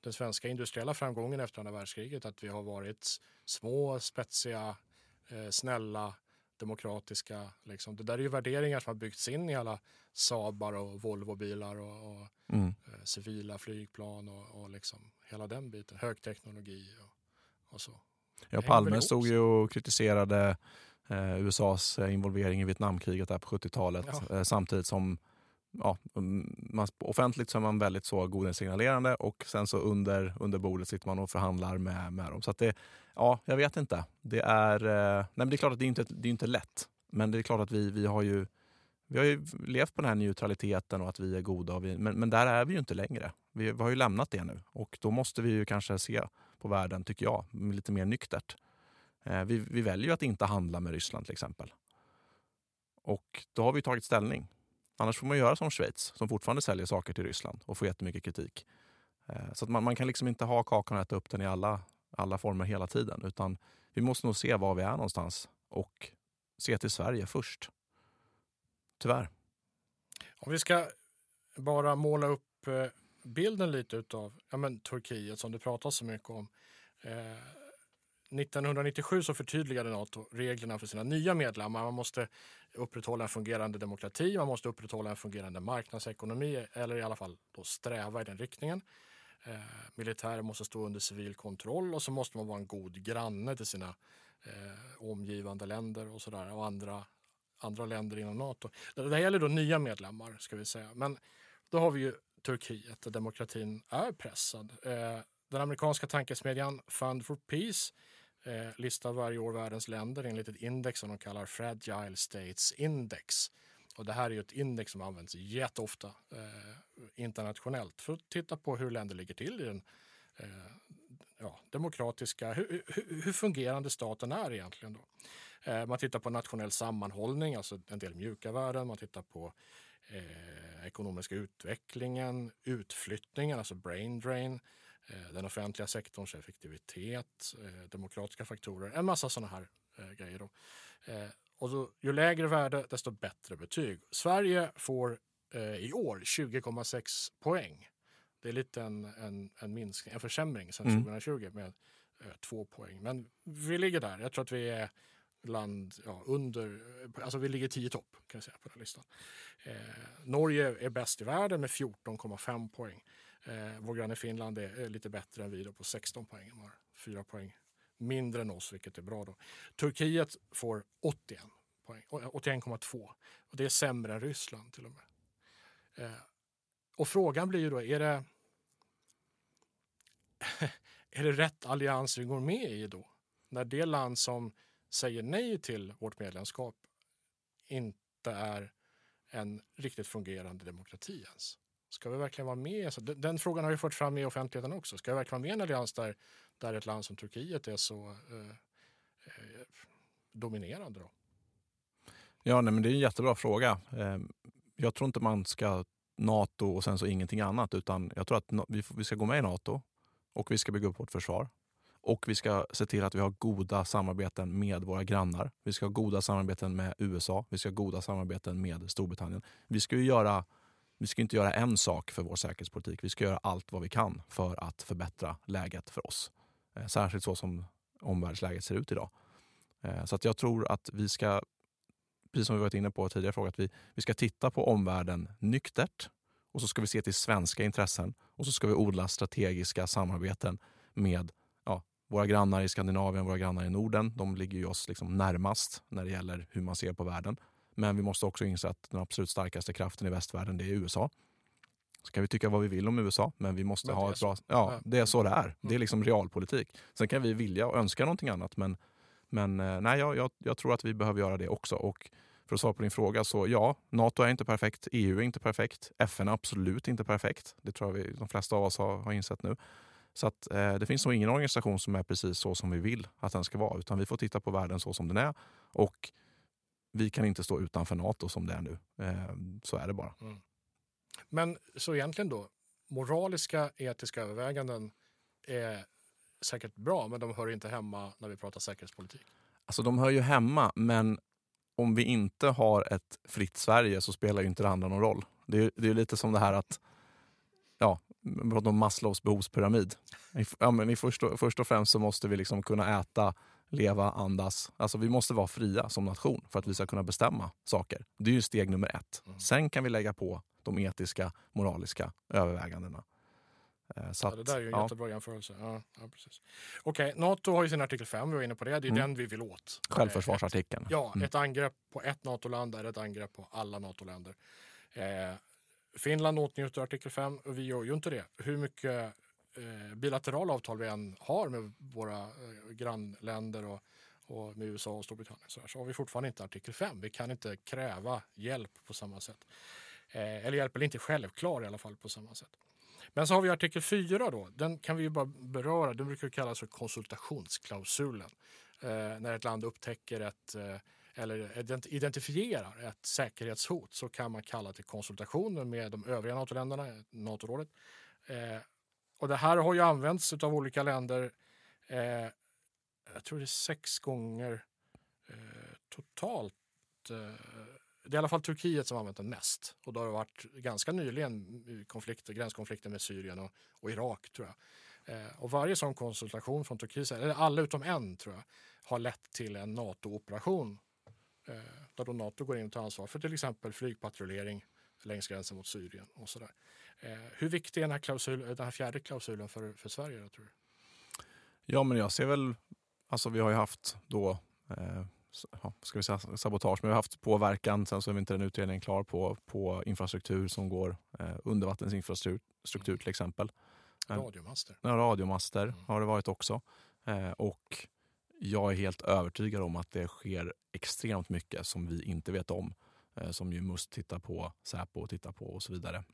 S2: den svenska industriella framgången efter andra världskriget, att vi har varit små, spetsiga, eh, snälla, demokratiska. Liksom. Det där är ju värderingar som har byggts in i alla Saabar och Volvobilar och, och
S1: Mm.
S2: eh, civila flygplan och, och liksom hela den biten. Högteknologi och, och så.
S1: Ja, Palme stod ju och kritiserade eh, USAs eh, involvering i Vietnamkriget där på 70-talet.
S2: Ja.
S1: Eh, samtidigt som ja, um, man, offentligt så är man väldigt så godhetssignalerande och sen så under, under bordet sitter man och förhandlar med, med dem. Så att det, ja, jag vet inte. Det är, eh, nej men det är klart att det är inte det är inte lätt. Men det är klart att vi, vi har ju vi har ju levt på den här neutraliteten och att vi är goda. Vi, men, men där är vi ju inte längre. Vi, vi har ju lämnat det nu och då måste vi ju kanske se på världen, tycker jag, lite mer nyktert. Eh, vi, vi väljer ju att inte handla med Ryssland till exempel. Och då har vi tagit ställning. Annars får man göra som Schweiz som fortfarande säljer saker till Ryssland och får jättemycket kritik. Eh, så att man, man kan liksom inte ha kakan och äta upp den i alla, alla former hela tiden. Utan vi måste nog se var vi är någonstans och se till Sverige först. Tyvärr.
S2: Om vi ska bara måla upp eh, bilden lite utav ja, men, Turkiet som det pratas så mycket om. Eh, 1997 så förtydligade Nato reglerna för sina nya medlemmar. Man måste upprätthålla en fungerande demokrati, man måste upprätthålla en fungerande marknadsekonomi eller i alla fall då sträva i den riktningen. Eh, militären måste stå under civil kontroll och så måste man vara en god granne till sina eh, omgivande länder och sådär och andra, andra länder inom Nato. Det, det gäller då nya medlemmar ska vi säga. Men då har vi ju Turkiet där demokratin är pressad. Eh, den amerikanska tankesmedjan Fund for Peace eh, listar varje år världens länder enligt ett index som de kallar Fragile States Index. Och det här är ju ett index som används jätteofta eh, internationellt för att titta på hur länder ligger till i den eh, ja, demokratiska, hur, hur, hur, fungerande staten är egentligen. Då. Eh, man tittar på nationell sammanhållning, alltså en del mjuka värden. Man tittar på eh, ekonomiska utvecklingen, utflyttningen, alltså brain drain, eh, den offentliga sektorns effektivitet, eh, demokratiska faktorer, en massa sådana här eh, grejer. Då. Eh, och då, ju lägre värde, desto bättre betyg. Sverige får eh, i år 20,6 poäng. Det är lite en, en, en, minskning, en försämring sedan mm. 2020 med eh, två poäng. Men vi ligger där. Jag tror att vi är land ja, under, alltså vi ligger tio topp kan jag säga på den listan. Eh, Norge är bäst i världen med 14,5 poäng. Eh, vår granne Finland är, är, lite bättre än vi då på 16 poäng. De har fyra poäng mindre än oss, vilket är bra. då. Turkiet får 81 poäng, 81,2 eh, och det är sämre än Ryssland till och med. Eh, och frågan blir ju då, är det, är det rätt allians vi går med i då? När det land som säger nej till vårt medlemskap inte är en riktigt fungerande demokrati ens. Ska vi verkligen vara med? Den, den frågan har ju förts fram i offentligheten också. Ska vi verkligen vara med i en allians där, där ett land som Turkiet är så eh, eh, dominerande? Då?
S1: Ja, nej, men det är en jättebra fråga. Eh, jag tror inte man ska Nato och sen så ingenting annat, utan jag tror att vi, vi ska gå med i Nato och vi ska bygga upp vårt försvar. Och vi ska se till att vi har goda samarbeten med våra grannar. Vi ska ha goda samarbeten med USA. Vi ska ha goda samarbeten med Storbritannien. Vi ska ju göra vi ska inte göra en sak för vår säkerhetspolitik. Vi ska göra allt vad vi kan för att förbättra läget för oss. Eh, särskilt så som omvärldsläget ser ut idag. Eh, så att jag tror att vi ska, precis som vi varit inne på tidigare fråga, att vi, vi ska titta på omvärlden nyktert och så ska vi se till svenska intressen och så ska vi odla strategiska samarbeten med våra grannar i Skandinavien, våra grannar i Norden. De ligger ju oss liksom närmast när det gäller hur man ser på världen. Men vi måste också inse att den absolut starkaste kraften i västvärlden det är USA. Så kan vi tycka vad vi vill om USA, men vi måste men ha ett bra... Ja, det är så det är. Det är liksom realpolitik. Sen kan vi vilja och önska någonting annat, men, men eh, nej, jag, jag, jag tror att vi behöver göra det också. Och för att svara på din fråga, så ja, Nato är inte perfekt, EU är inte perfekt, FN är absolut inte perfekt. Det tror jag vi, de flesta av oss har, har insett nu. Så att, eh, det finns nog ingen organisation som är precis så som vi vill att den ska vara, utan vi får titta på världen så som den är. Och vi kan inte stå utanför Nato som det är nu. Eh, så är det bara. Mm.
S2: Men så egentligen då, moraliska etiska överväganden är säkert bra, men de hör inte hemma när vi pratar säkerhetspolitik.
S1: Alltså de hör ju hemma, men om vi inte har ett fritt Sverige så spelar ju inte det andra någon roll. Det är, det är lite som det här att, ja, vi pratar om Maslows behovspyramid. Ja, men i först, och, först och främst så måste vi liksom kunna äta leva, andas. Alltså vi måste vara fria som nation för att vi ska kunna bestämma saker. Det är ju steg nummer ett. Mm. Sen kan vi lägga på de etiska, moraliska övervägandena.
S2: Eh, så att, ja, det där är ju en ja. jättebra jämförelse. Ja, ja, precis. Okej, Nato har ju sin artikel 5, vi var inne på det. Det är mm. den vi vill åt.
S1: Självförsvarsartikeln.
S2: Ett, ja, mm. ett angrepp på ett NATO-land är ett angrepp på alla NATO-länder. Eh, Finland åtnjuter artikel 5 och vi gör ju inte det. Hur mycket eh, bilaterala avtal vi än har med våra eh, grannländer och, och med USA och Storbritannien så, här, så har vi fortfarande inte artikel 5. Vi kan inte kräva hjälp på samma sätt. Eh, eller hjälp är inte självklar i alla fall på samma sätt. Men så har vi artikel 4 då. Den kan vi ju bara beröra. Den brukar kallas för konsultationsklausulen. Eh, när ett land upptäcker ett eh, eller identifierar ett säkerhetshot så kan man kalla till konsultationer med de övriga NATO-länderna, NATO-rådet. Eh, och det här har ju använts av olika länder, eh, jag tror det är sex gånger eh, totalt. Eh, det är i alla fall Turkiet som använt den mest. Och då har det varit ganska nyligen konflikter, gränskonflikter med Syrien och, och Irak tror jag. Eh, och varje sån konsultation från Turkiet, eller alla utom en tror jag, har lett till en NATO-operation. Eh, där då NATO går in och tar ansvar för till exempel flygpatrullering längs gränsen mot Syrien och sådär. Eh, hur viktig är den här, klausul, den här fjärde klausulen för, för Sverige? Då, tror du?
S1: Ja, men jag ser väl, alltså vi har ju haft då eh, ska vi säga sabotage, men vi har haft påverkan. Sen så är inte den utredningen klar på, på infrastruktur som går eh, undervattensinfrastruktur till exempel.
S2: Radiomaster.
S1: Ja, radiomaster mm. har det varit också. Eh, och jag är helt övertygad om att det sker extremt mycket som vi inte vet om. Eh, som ju MUST tittar på, Säpo tittar på och så vidare.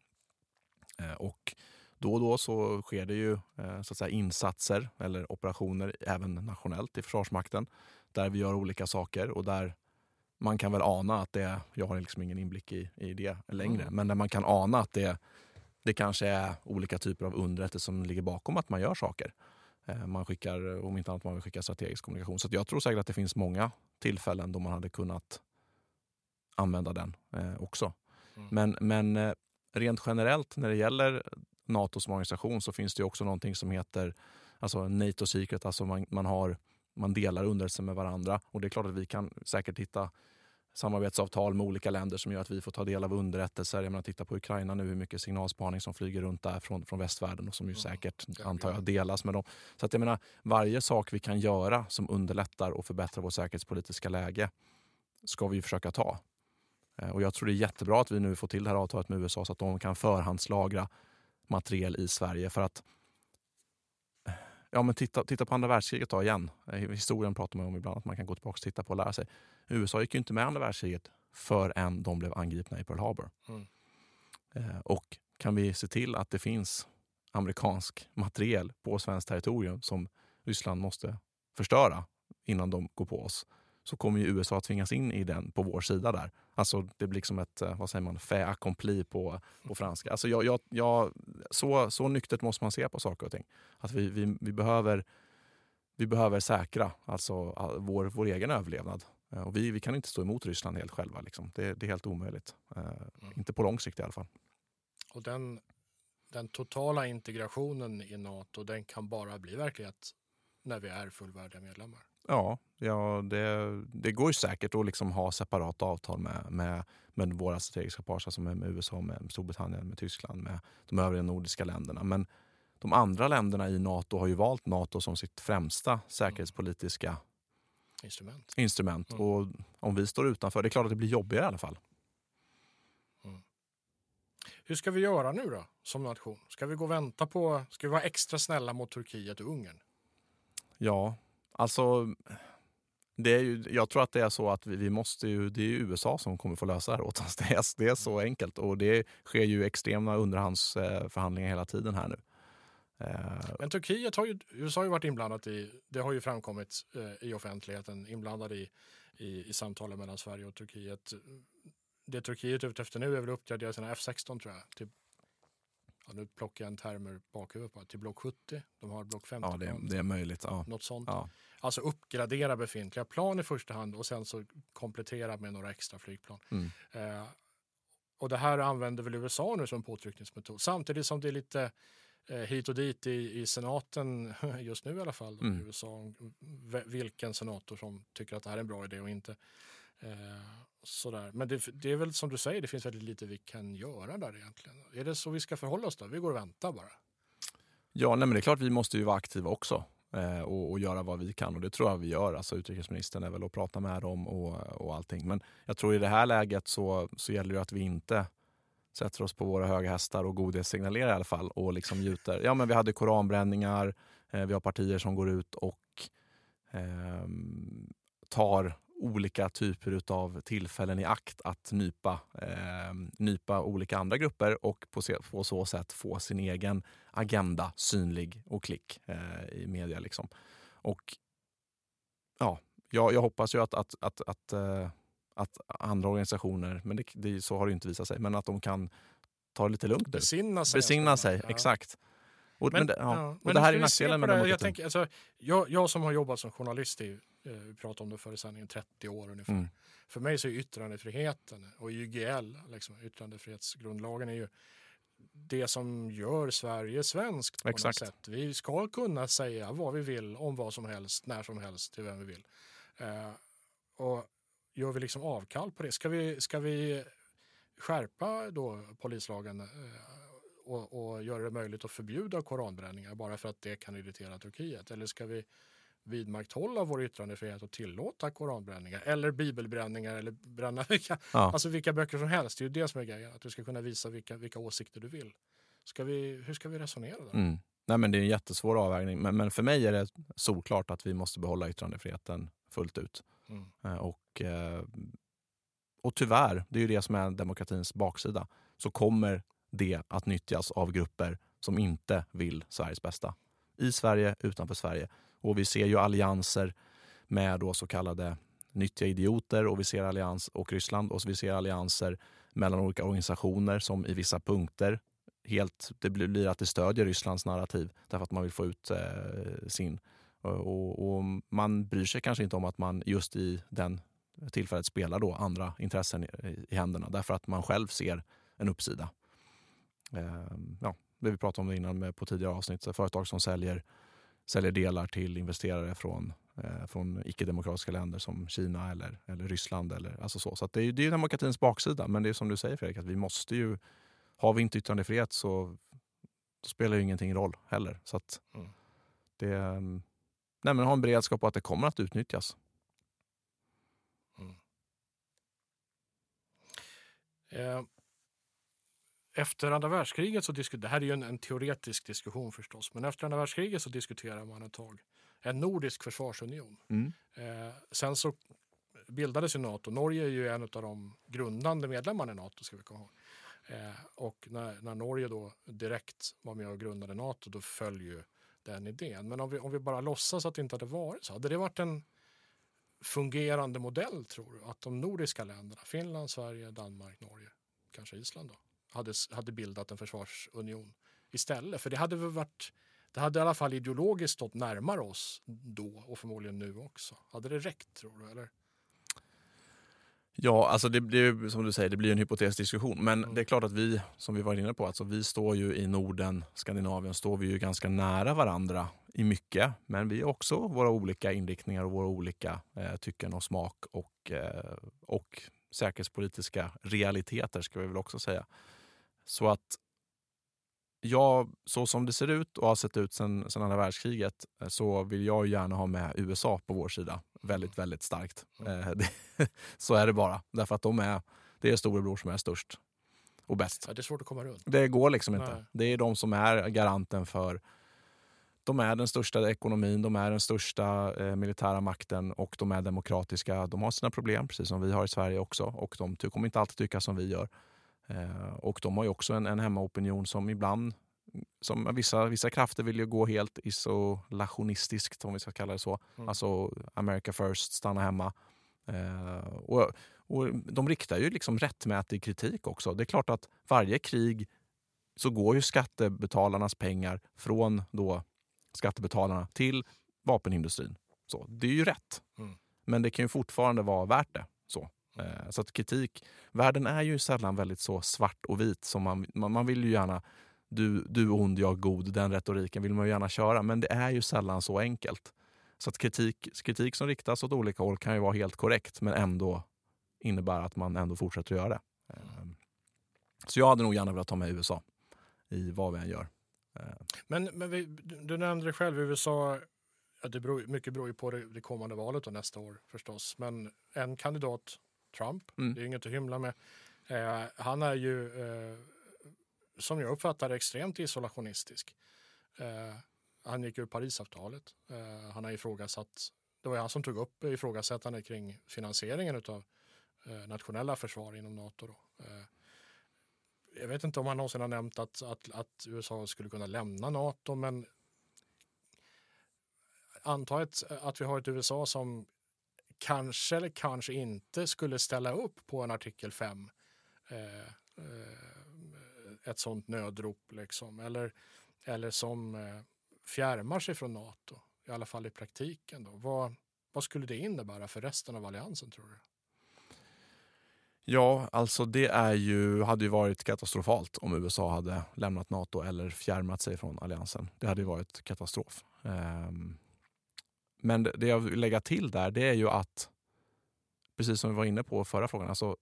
S1: Eh, och då och då så sker det ju eh, så att säga, insatser eller operationer även nationellt i Försvarsmakten där vi gör olika saker och där man kan väl ana att det, jag har liksom ingen inblick i, i det längre, mm. men där man kan ana att det, det kanske är olika typer av underrättelser som ligger bakom att man gör saker. Eh, man skickar, om inte annat, man vill skicka strategisk kommunikation. Så jag tror säkert att det finns många tillfällen då man hade kunnat använda den eh, också. Mm. Men, men eh, rent generellt när det gäller Nato som organisation så finns det också någonting som heter alltså NATO Secret. Alltså man, man, har, man delar underrättelser med varandra. Och det är klart att vi kan säkert hitta samarbetsavtal med olika länder som gör att vi får ta del av underrättelser. Jag menar, titta på Ukraina nu, hur mycket signalspaning som flyger runt där från, från västvärlden och som ju säkert, antar jag, delas med dem. Så att jag menar, varje sak vi kan göra som underlättar och förbättrar vårt säkerhetspolitiska läge ska vi försöka ta. Eh, och jag tror det är jättebra att vi nu får till det här avtalet med USA så att de kan förhandslagra materiel i Sverige. För att Ja, men titta, titta på andra världskriget då igen. Eh, historien pratar man om ibland, att man kan gå tillbaka och titta på och lära sig. USA gick ju inte med andra världskriget förrän de blev angripna i Pearl Harbor. Mm. Eh, och kan vi se till att det finns amerikansk materiel på svenskt territorium som Ryssland måste förstöra innan de går på oss, så kommer ju USA tvingas in i den på vår sida där. Alltså det blir liksom ett, eh, vad säger man, fait accompli på, på franska. Alltså jag, jag, jag, så, så nyktert måste man se på saker och ting. Att vi, vi, vi, behöver, vi behöver säkra alltså, vår, vår egen överlevnad. Eh, och vi, vi kan inte stå emot Ryssland helt själva. Liksom. Det, det är helt omöjligt. Uh, mm. Inte på lång sikt i alla fall.
S2: Och den, den totala integrationen i Nato den kan bara bli verklighet när vi är fullvärdiga medlemmar.
S1: Ja, ja det, det går ju säkert att liksom ha separata avtal med, med, med våra strategiska partner som är med USA, med Storbritannien, med Tyskland, med de övriga nordiska länderna. Men de andra länderna i Nato har ju valt Nato som sitt främsta säkerhetspolitiska
S2: instrument.
S1: instrument. Mm. Och om vi står utanför, det är klart att det blir jobbigare i alla fall.
S2: Mm. Hur ska vi göra nu då som nation? Ska vi gå och vänta på, ska vi vara extra snälla mot Turkiet och Ungern?
S1: Ja, Alltså, det är ju, jag tror att det är så att vi, vi måste ju, det är USA som kommer få lösa det här åt oss. Det är, det är så enkelt och det sker ju extrema underhandsförhandlingar hela tiden här nu.
S2: Eh, Men Turkiet har ju, USA har ju varit inblandat i, det har ju framkommit eh, i offentligheten, inblandad i, i, i samtalen mellan Sverige och Turkiet. Det Turkiet är ute efter nu är väl att uppgradera sina F16 tror jag, till ja, nu plockar jag en termer bakhuvudet på, till block 70. De har block 50.
S1: Ja, det, det är möjligt. Ja.
S2: Något sånt.
S1: Ja.
S2: Alltså uppgradera befintliga plan i första hand och sen så komplettera med några extra flygplan. Mm. Eh, och det här använder väl USA nu som påtryckningsmetod. Samtidigt som det är lite eh, hit och dit i, i senaten just nu i alla fall. Mm. USA, vilken senator som tycker att det här är en bra idé och inte. Eh, sådär. Men det, det, är väl som du säger, det finns väldigt lite vi kan göra där egentligen. Är det så vi ska förhålla oss då? Vi går och väntar bara?
S1: Ja, nej, men det är klart vi måste ju vara aktiva också eh, och, och, göra vad vi kan och det tror jag vi gör. Alltså utrikesministern är väl att prata med dem och, och allting. Men jag tror i det här läget så, så gäller det att vi inte sätter oss på våra höga hästar och godhetssignalerar i alla fall och liksom gjuter. Ja, men vi hade koranbränningar, eh, vi har partier som går ut och eh, tar olika typer av tillfällen i akt att nypa, eh, nypa olika andra grupper och på, på, så sätt få sin egen agenda synlig och klick eh, i media. Liksom. Och ja, jag, jag hoppas ju att, att, att, att, eh, att andra organisationer, men det, det, så har det inte visat sig, men att de kan ta det lite lugnt.
S2: Besinna sig.
S1: Besinna sig, ja. exakt. Och, men, men, ja. ja. och det här är nackdelen med
S2: det, jag, tänker, alltså, jag, jag som har jobbat som journalist i vi pratade om det förr i sändningen, 30 år ungefär. Mm. För mig så är yttrandefriheten och YGL, liksom, yttrandefrihetsgrundlagen, är ju det som gör Sverige svenskt på Exakt. något sätt. Vi ska kunna säga vad vi vill om vad som helst, när som helst, till vem vi vill. Eh, och gör vi liksom avkall på det? Ska vi, ska vi skärpa då polislagen eh, och, och göra det möjligt att förbjuda koranbränningar bara för att det kan irritera Turkiet? Eller ska vi vidmakthålla vår yttrandefrihet och tillåta koranbränningar eller bibelbränningar eller bränna vilka,
S1: Ja.
S2: alltså vilka böcker som helst. Det är ju det som är grejen, att du ska kunna visa vilka, vilka åsikter du vill. Ska vi, hur ska vi resonera där?
S1: Mm. Nej, men det är en jättesvår avvägning. Men, men för mig är det solklart att vi måste behålla yttrandefriheten fullt ut.
S2: Mm.
S1: Eh, Och, eh, och tyvärr, det är ju det som är demokratins baksida, så kommer det att nyttjas av grupper som inte vill Sveriges bästa. I Sverige, utanför Sverige. Och vi ser ju allianser med då så kallade nyttiga idioter och vi ser allians och Ryssland och vi ser allianser mellan olika organisationer som i vissa punkter helt, det blir att det stödjer Rysslands narrativ därför att man vill få ut eh, sin. Och, och man bryr sig kanske inte om att man just i den tillfället spelar då andra intressen i, i händerna därför att man själv ser en uppsida. Eh, ja, det vi pratade om innan med, på tidigare avsnitt, företag som säljer, säljer delar till investerare från, eh, från icke-demokratiska länder som Kina eller, eller Ryssland. Eller, alltså så så det, är, det är demokratins baksida, men det är som du säger Fredrik, att vi måste ju, har vi inte yttrandefrihet så spelar ju ingenting roll heller. Så att
S2: Mm.
S1: det, mm, nej men ha en beredskap på att det kommer att utnyttjas.
S2: Eh, efter andra världskriget så diskuterade, det här är ju en, en teoretisk diskussion förstås, men efter andra världskriget så diskuterar man ett tag en nordisk försvarsunion.
S1: Mm.
S2: Eh, sen så bildades ju NATO. Norge är ju en av de grundande medlemmarna i NATO ska vi komma ihåg. Eh, och när, när Norge då direkt var med och grundade NATO då föll ju den idén. Men om vi, om vi bara låtsas att det inte hade varit så, hade det varit en fungerande modell tror du? Att de nordiska länderna, Finland, Sverige, Danmark, Norge, kanske Island då, hade, hade bildat en försvarsunion istället? För det hade väl varit det hade i alla fall ideologiskt stått närmare oss då och förmodligen nu också. Hade det räckt tror du? Eller?
S1: Ja, alltså det blir som du säger, det blir en hypotetisk diskussion. Men det är klart att vi, som vi var inne på, alltså vi står ju i Norden, Skandinavien, står vi ju ganska nära varandra i mycket. Men vi har också våra olika inriktningar och våra olika eh, tycken och smak och, eh, och säkerhetspolitiska realiteter ska vi väl också säga. Så att ja, så som det ser ut och har sett ut sedan andra världskriget eh, så vill jag gärna ha med USA på vår sida väldigt, väldigt starkt. Eh, det, så är det bara. Därför att de är, det är storebror som är störst och bäst.
S2: Ja, det är svårt att komma runt.
S1: Det går liksom inte.
S2: Nej.
S1: Det är de som är garanten för de är den största ekonomin, de är den största eh, militära makten och de är demokratiska. De har sina problem, precis som vi har i Sverige också. Och de kommer inte alltid tycka som vi gör. Eh, och de har ju också en, en hemmaopinion som ibland, som vissa, vissa krafter vill ju gå helt isolationistiskt, om vi ska kalla det så.
S2: Mm.
S1: Alltså America first, stanna hemma. Eh, och, och de riktar ju liksom rättmätig kritik också. Det är klart att varje krig så går ju skattebetalarnas pengar från då skattebetalarna till vapenindustrin. Så, det är ju rätt.
S2: Mm.
S1: Men det kan ju fortfarande vara värt det. Så, Eh, så att kritik, världen är ju sällan väldigt så svart och vit. Som man, man, man vill ju gärna, du, du ond, jag god, den retoriken vill man ju gärna köra. Men det är ju sällan så enkelt. Så att kritik, kritik som riktas åt olika håll kan ju vara helt korrekt men ändå innebära att man ändå fortsätter att göra det. Ehm, så jag hade nog gärna velat ta med USA i vad vi än gör. Ehm.
S2: Men, men vi, du, du nämnde det själv, USA, ja, det beror, mycket beror ju på det, det kommande valet och nästa år förstås. Men en kandidat, Trump,
S1: Mm.
S2: det är inget att hymla med. Eh, han är ju, eh, som jag uppfattar extremt isolationistisk. Eh, han gick ur Parisavtalet. Eh, han har ifrågasatt, det var ju han som tog upp ifrågasättande kring finansieringen av eh, nationella försvar inom NATO. Då. Eh, jag vet inte om han någonsin har nämnt att, att, att USA skulle kunna lämna NATO, men anta ett, att vi har ett USA som kanske eller kanske inte skulle ställa upp på en artikel 5. Eh, eh, ett sånt nödrop liksom. Eller, eller som eh, fjärmar sig från NATO, i alla fall i praktiken. Då. Vad, vad skulle det innebära för resten av alliansen tror du?
S1: Ja, alltså det är ju, hade ju varit katastrofalt om USA hade lämnat NATO eller fjärmat sig från alliansen. Det hade ju varit katastrof. Ehm, men det jag vill lägga till där, det är ju att, precis som vi var inne på förra frågan, alltså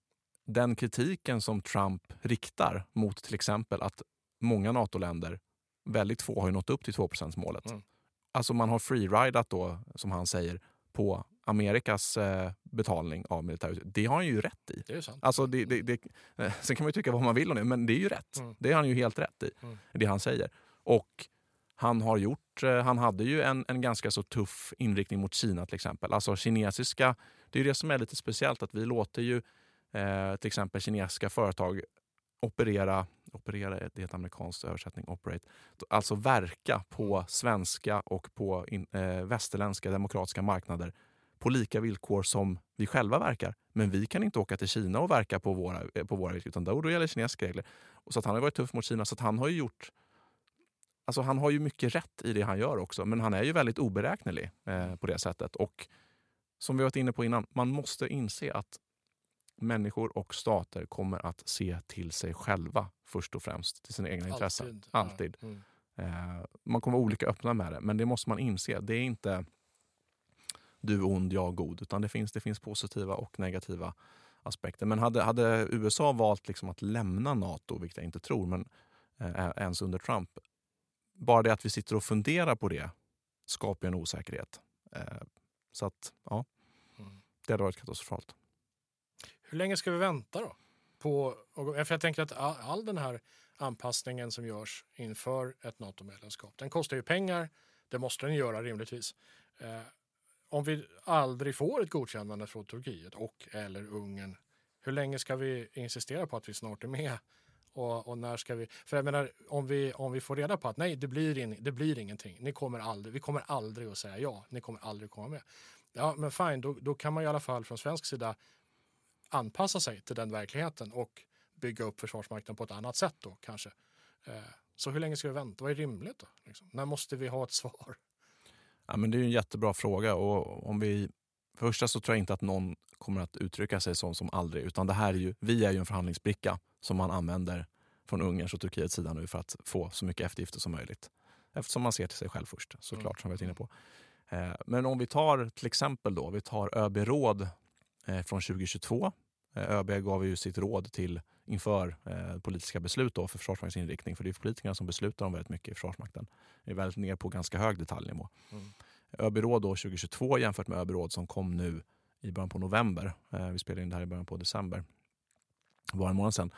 S1: den kritiken som Trump riktar mot till exempel att många NATO-länder, väldigt få har ju nått upp till 2 målet.
S2: Mm.
S1: Alltså man har freeridat då, som han säger, på Amerikas eh, betalning av militär Det har han ju rätt i.
S2: Det är sant.
S1: Alltså det, det, det, eh, sen kan man ju tycka vad man vill om det, men det är ju rätt.
S2: Mm.
S1: Det har han ju helt rätt i,
S2: Mm.
S1: det han säger. Och han har gjort, eh, han hade ju en, en ganska så tuff inriktning mot Kina till exempel. Alltså kinesiska, det är ju det som är lite speciellt att vi låter ju eh, till exempel kinesiska företag operera, operera det är ett amerikanskt översättning, operate, alltså verka på svenska och på in, eh, västerländska demokratiska marknader på lika villkor som vi själva verkar. Men vi kan inte åka till Kina och verka på våra, eh, på våra villkor, utan då, då gäller kinesiska regler. Så att han har varit tuff mot Kina, så att han har ju gjort Alltså han har ju mycket rätt i det han gör också, men han är ju väldigt oberäknelig eh, på det sättet. Och som vi varit inne på innan, man måste inse att människor och stater kommer att se till sig själva först och främst, till sina egna intressen.
S2: Alltid.
S1: Alltid.
S2: Ja. Mm.
S1: Eh, man kommer vara olika öppna med det, men det måste man inse. Det är inte du ond, jag god, utan det finns, det finns positiva och negativa aspekter. Men hade, hade USA valt liksom att lämna Nato, vilket jag inte tror, men eh, ens under Trump, bara det att vi sitter och funderar på det skapar en osäkerhet. Eh, så att, ja,
S2: Mm.
S1: det hade varit katastrofalt.
S2: Hur länge ska vi vänta då? På, för jag tänker att all, all den här anpassningen som görs inför ett NATO-medlemskap, den kostar ju pengar. Det måste den göra rimligtvis. Eh, om vi aldrig får ett godkännande från Turkiet och eller Ungern, hur länge ska vi insistera på att vi snart är med? Och, och när ska vi? För jag menar, om vi, om vi får reda på att nej, det blir, in, det blir ingenting. Ni kommer aldrig, vi kommer aldrig att säga ja. Ni kommer aldrig att komma med. Ja, men fine, då, då kan man i alla fall från svensk sida anpassa sig till den verkligheten och bygga upp Försvarsmakten på ett annat sätt då kanske. Eh, så hur länge ska vi vänta? Vad är rimligt då? Liksom? När måste vi ha ett svar?
S1: Ja, men det är en jättebra fråga. Och om vi, för första så tror jag inte att någon kommer att uttrycka sig så som aldrig. Utan det här är ju, vi är ju en förhandlingsbricka som man använder från Ungerns och Turkiets sida nu för att få så mycket eftergifter som möjligt. Eftersom man ser till sig själv först, såklart, som vi varit inne på. Eh, Men om vi tar till exempel då, vi tar ÖB-råd eh, från 2022. Eh, ÖB gav ju sitt råd till inför politiska beslut då för Försvarsmaktens inriktning. För det är politikerna som beslutar om väldigt mycket i Försvarsmakten. Det är väldigt ner på ganska hög detaljnivå.
S2: Mm.
S1: ÖB-råd då 2022 jämfört med ÖB-råd som kom nu i början på november. Vi spelade in det här i början på december. Bara en månad sedan.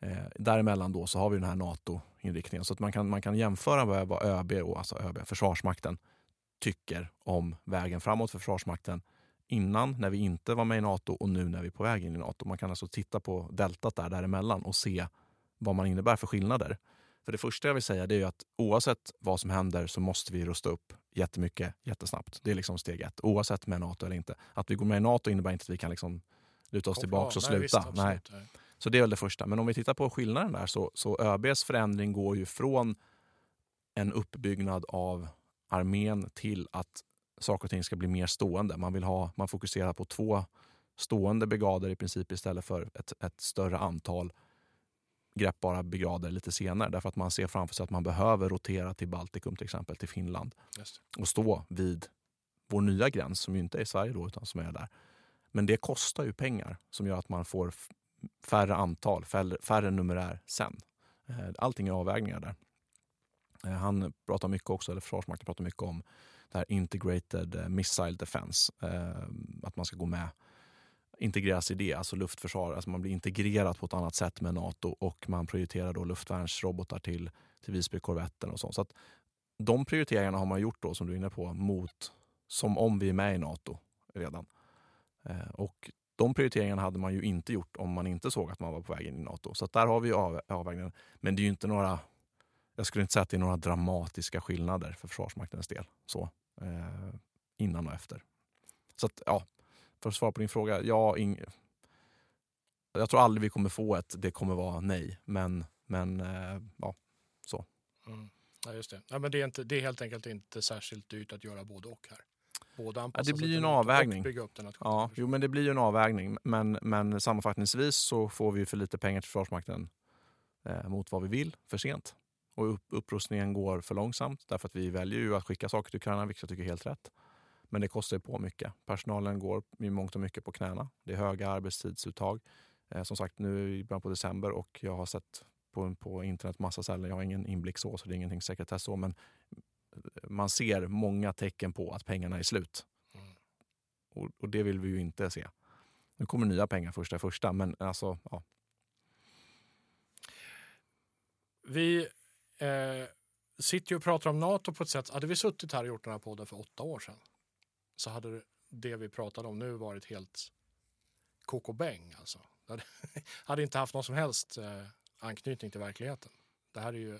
S1: Eh, däremellan då så har vi den här NATO-inriktningen. Så att man kan, man kan jämföra vad ÖB, och alltså ÖB, Försvarsmakten, tycker om vägen framåt för Försvarsmakten innan, när vi inte var med i NATO och nu när vi är på väg in i NATO. Man kan alltså titta på deltat där däremellan och se vad man innebär för skillnader. För det första jag vill säga det är ju att oavsett vad som händer så måste vi rusta upp jättemycket jättesnabbt. Det är liksom steg ett, oavsett med NATO eller inte. Att vi går med i NATO innebär inte att vi kan liksom luta oss tillbaka och
S2: nej,
S1: sluta.
S2: visst,
S1: nej. Så det är väl det första. Men om vi tittar på skillnaden där så, så ÖBs förändring går ju från en uppbyggnad av armén till att saker och ting ska bli mer stående. Man vill ha, man fokuserar på två stående brigader i princip istället för ett, ett större antal greppbara brigader lite senare. Därför att man ser framför sig att man behöver rotera till Baltikum till exempel, till Finland och stå vid vår nya gräns som ju inte är i Sverige då utan som är där. Men det kostar ju pengar som gör att man får färre antal, färre, färre numerär sen. Eh, allting är avvägningar där. Eh, han pratar mycket också, eller Försvarsmakten pratar mycket om det här integrated eh, missile defense. Att man ska gå med, integreras i det, alltså luftförsvar. Alltså man blir integrerad på ett annat sätt med NATO och man prioriterar då luftvärnsrobotar till, till Visbykorvetten och sånt. Så att de prioriteringarna har man gjort då, som du är inne på, mot som om vi är med i NATO redan. Eh, och de prioriteringarna hade man ju inte gjort om man inte såg att man var på väg in i NATO. Så att där har vi av, avvägningen. Men det är ju inte några, jag skulle inte säga att det är några dramatiska skillnader för Försvarsmaktens del. Så, eh, innan och efter. Så att, ja, för att svara på din fråga, ja, ing, jag tror aldrig vi kommer få ett det kommer vara nej. Men, men eh, ja, så.
S2: Mm. Ja, just det. Ja, men det, är inte, det är helt enkelt inte särskilt dyrt att göra både och här. Både
S1: Ja,
S2: anpassa
S1: det
S2: sig
S1: blir ju en avvägning. Ja, jo, men det blir ju en avvägning. Men, men sammanfattningsvis så får vi för lite pengar till Försvarsmakten eh, mot vad vi vill för sent. Och upp, upprustningen går för långsamt därför att vi väljer ju att skicka saker till Ukraina, vilket jag tycker är helt rätt. Men det kostar ju på mycket. Personalen går i mångt och mycket på knäna. Det är höga arbetstidsuttag. Eh, som sagt, nu i början på december och jag har sett på, på internet massa ställen. Jag har ingen inblick så, så det är ingenting sekretess så. Men man ser många tecken på att pengarna är slut. Mm. Och, och, det vill vi ju inte se. Nu kommer nya pengar första första, men alltså, ja.
S2: Vi eh, sitter ju och pratar om Nato på ett sätt. Hade vi suttit här och gjort den här podden för åtta år sedan så hade det vi pratade om nu varit helt kokobäng. Alltså. Det hade, hade inte haft någon som helst eh, anknytning till verkligheten. Det här är ju,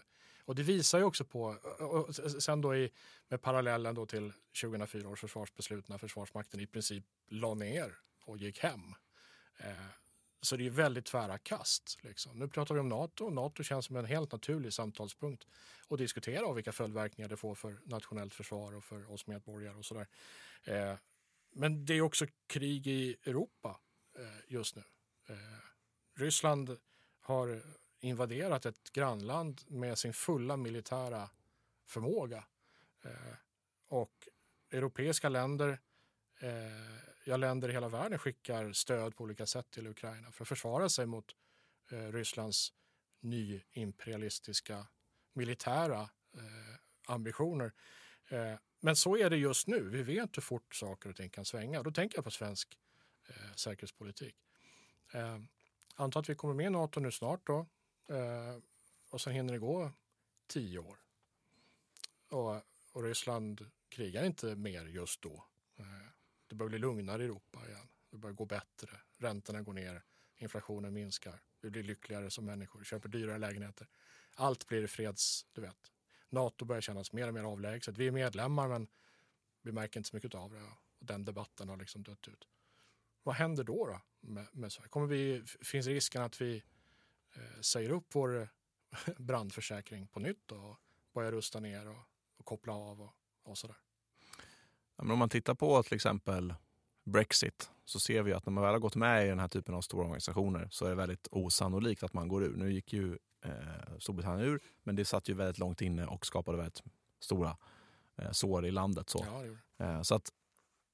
S2: och det visar ju också på, och sen då i, med parallellen då till 2004 års försvarsbeslut när Försvarsmakten i princip la ner och gick hem. Eh, så det är väldigt tvära kast. Liksom. Nu pratar vi om Nato. och Nato känns som en helt naturlig samtalspunkt att diskutera och vilka följdverkningar det får för nationellt försvar och för oss medborgare och sådär. Eh, men det är också krig i Europa eh, just nu. Eh, Ryssland har invaderat ett grannland med sin fulla militära förmåga. Eh, och europeiska länder eh, ja, länder i hela världen skickar stöd på olika sätt till Ukraina för att försvara sig mot eh, Rysslands nyimperialistiska militära eh, ambitioner. Eh, men så är det just nu. Vi vet hur fort saker och ting kan svänga. Då tänker jag på svensk eh, säkerhetspolitik. Eh, anta att vi kommer med i Nato nu snart då. Eh, och sen hinner det gå tio år. Och, och Ryssland krigar inte mer just då. Eh, det börjar bli lugnare i Europa igen. Det börjar gå bättre. Räntorna går ner. Inflationen minskar. Vi blir lyckligare som människor. Köper dyrare lägenheter. Allt blir freds... Du vet. Nato börjar kännas mer och mer avlägset. Vi är medlemmar men vi märker inte så mycket av det. Och den debatten har liksom dött ut. Vad händer då, då med, med Sverige? Kommer vi, finns risken att vi säger upp vår brandförsäkring på nytt och börjar rusta ner och, och koppla av och, och sådär?
S1: men om man tittar på till exempel Brexit så ser vi att när man väl har gått med i den här typen av stora organisationer så är det väldigt osannolikt att man går ur. Nu gick ju eh, Storbritannien ur, men det satt ju väldigt långt inne och skapade väldigt stora eh, sår i landet. Så,
S2: ja,
S1: eh, så att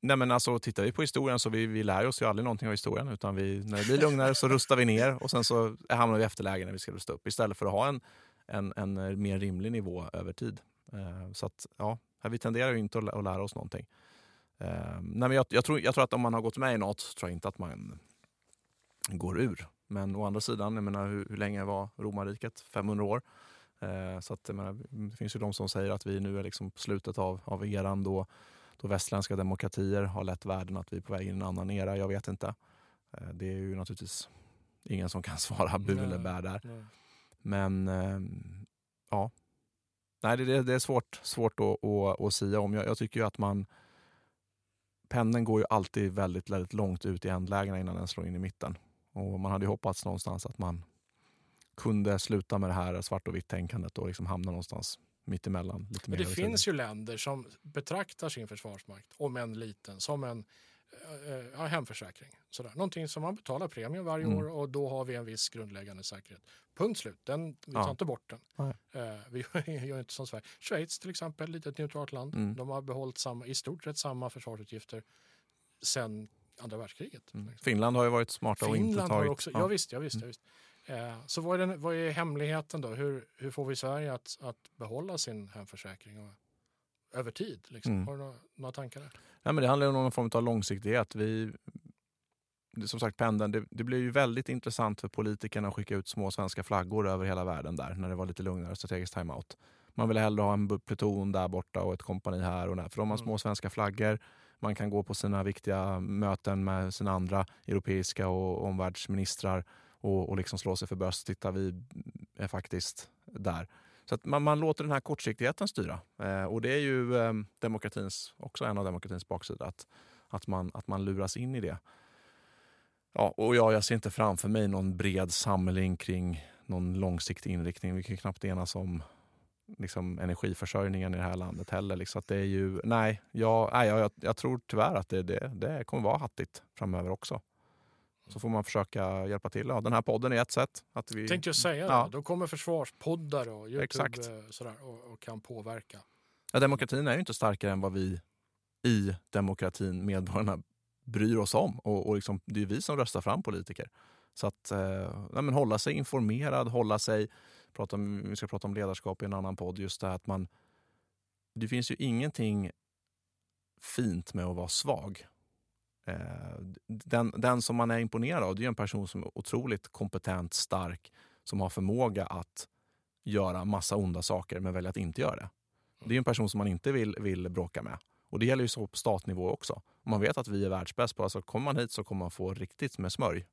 S1: Nej men alltså, tittar vi på historien så vi, vi lär oss ju aldrig någonting av historien. Utan vi, när det blir lugnare så rustar vi ner och sen så hamnar vi i efterläge när vi ska rusta upp. Istället för att ha en, en, en eh, mer rimlig nivå över tid. Eh, så att, ja, vi tenderar ju inte att, att lära oss någonting. Eh, nej men jag, jag, tror, jag tror att om man har gått med i något så tror jag inte att man går ur. Men å andra sidan, jag menar, hur, hur länge var romarriket? 500 år. Eh, så att, menar, det finns ju de som säger att vi nu är liksom slutet av, av eran då, då västländska demokratier har lett världen att vi är på väg in i en annan era. Jag vet inte. Uh, det är ju naturligtvis ingen som kan svara bu eller bär där. Nej. Men ehm, ja, Nej, det, det är svårt, svårt att, att, att sia om. Jag, jag tycker ju att man... Pendeln går ju alltid väldigt, väldigt långt ut i ändlägena innan den slår in i mitten. Och man hade ju hoppats någonstans att man kunde sluta med det här svart och vitt tänkandet och liksom hamna någonstans mittemellan. Lite
S2: Men det finns ju länder som betraktar sin försvarsmakt, om än liten, som en äh, hemförsäkring. Sådär. Någonting som man betalar premie varje mm. år och då har vi en viss grundläggande säkerhet. Punkt slut. Den, vi tar ja. inte bort den. Uh, vi gör inte som Sverige. Schweiz till exempel, litet neutralt land. Mm. De har behållit samma, i stort sett samma försvarsutgifter sen andra världskriget.
S1: Mm. Finland har ju varit smarta Finland och inte tagit... Har också,
S2: ja. ja visst, ja, visst, ja, visst. Uh, så vad är, den, vad är hemligheten då? Hur, hur får vi Sverige att, att behålla sin hemförsäkring? Och, över tid? Liksom? Mm. Har du några, några tankar där?
S1: Ja, men det handlar om någon form av långsiktighet. Vi, som sagt, pendeln, det, det blev ju väldigt intressant för politikerna att skicka ut små svenska flaggor över hela världen där när det var lite lugnare strategisk timeout. Man ville hellre ha en pluton där borta och ett kompani här och där. För de har mm. små svenska flaggor. Man kan gå på sina viktiga möten med sina andra europeiska och omvärldsministrar och, och liksom slå sig för bröstet. Titta, vi är faktiskt där. Så att man, man låter den här kortsiktigheten styra. Eh, och det är ju eh, demokratins, också en av demokratins baksida. Att, att, man, att man luras in i det. Ja, och ja, jag ser inte framför mig någon bred samling kring någon långsiktig inriktning. Vi kan knappt enas om liksom, energiförsörjningen i det här landet heller. Liksom att det är ju, nej, jag, nej jag, jag tror tyvärr att det, det, det kommer vara hattigt framöver också. Så får man försöka hjälpa till. Ja, den här podden är ett sätt. Att vi,
S2: Tänkte jag säga ja. det. Då kommer försvarspoddar och Youtube Exakt. Eh, sådär, och, och, kan påverka.
S1: Ja, demokratin är ju inte starkare än vad vi i demokratin, medborgarna, bryr oss om. Och, och liksom, det är vi som röstar fram politiker. Så att eh, men hålla sig informerad, hålla sig, prata om, vi ska prata om ledarskap i en annan podd, just det här att man, det finns ju ingenting fint med att vara svag. Eh, den, den som man är imponerad av det är en person som är otroligt kompetent, stark, som har förmåga att göra massa onda saker men väljer att inte göra det. Det är en person som man inte vill, vill bråka med. Och det gäller ju så på statnivå också. Om man vet att vi är världsbäst på, alltså kommer man hit så kommer man få riktigt med smörj.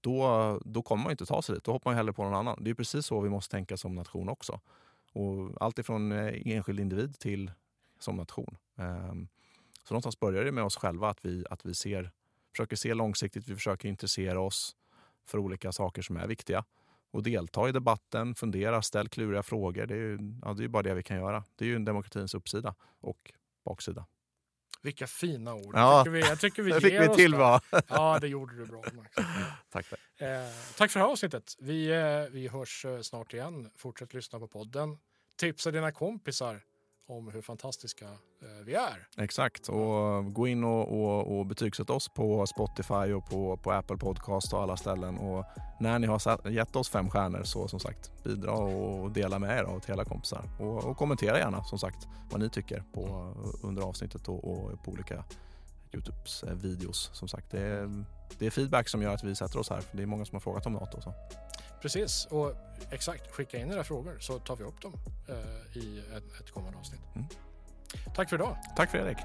S1: Då, då kommer man inte ta sig dit, då hoppar man hellre på någon annan. Det är precis så vi måste tänka som nation också. Och allt ifrån eh, enskild individ till som nation. Um, så någonstans börjar det med oss själva, att vi, att vi ser, försöker se långsiktigt, vi försöker intressera oss för olika saker som är viktiga. Och delta i debatten, fundera, ställ kluriga frågor. Det är ju ja, det är bara det vi kan göra. Det är ju demokratins uppsida och baksida.
S2: Vilka fina ord.
S1: Ja.
S2: Jag tycker vi, jag tycker vi
S1: Det fick vi till, va?
S2: Ja, det gjorde du bra Max.
S1: Tack. För.
S2: Eh, tack för det här avsnittet. Vi, eh, vi hörs eh, snart igen. Fortsätt lyssna på podden. Tipsa dina kompisar om hur fantastiska eh, vi är.
S1: Exakt. Och eh, gå in och, och, och betygsätt oss på Spotify och på, på Apple Podcast och alla ställen. Och när ni har gett oss fem stjärnor så som sagt bidra och dela med er av till alla kompisar. Och, och kommentera gärna som sagt vad ni tycker på, eh, under avsnittet och, och på olika Youtubes eh, videos. Som sagt, det är, det är feedback som gör att vi sätter oss här. För det är många som har frågat om NATO. Så.
S2: Precis, och exakt, skicka in era frågor så tar vi upp dem eh, i ett, ett kommande avsnitt.
S1: Mm.
S2: Tack för idag.
S1: Tack Fredrik.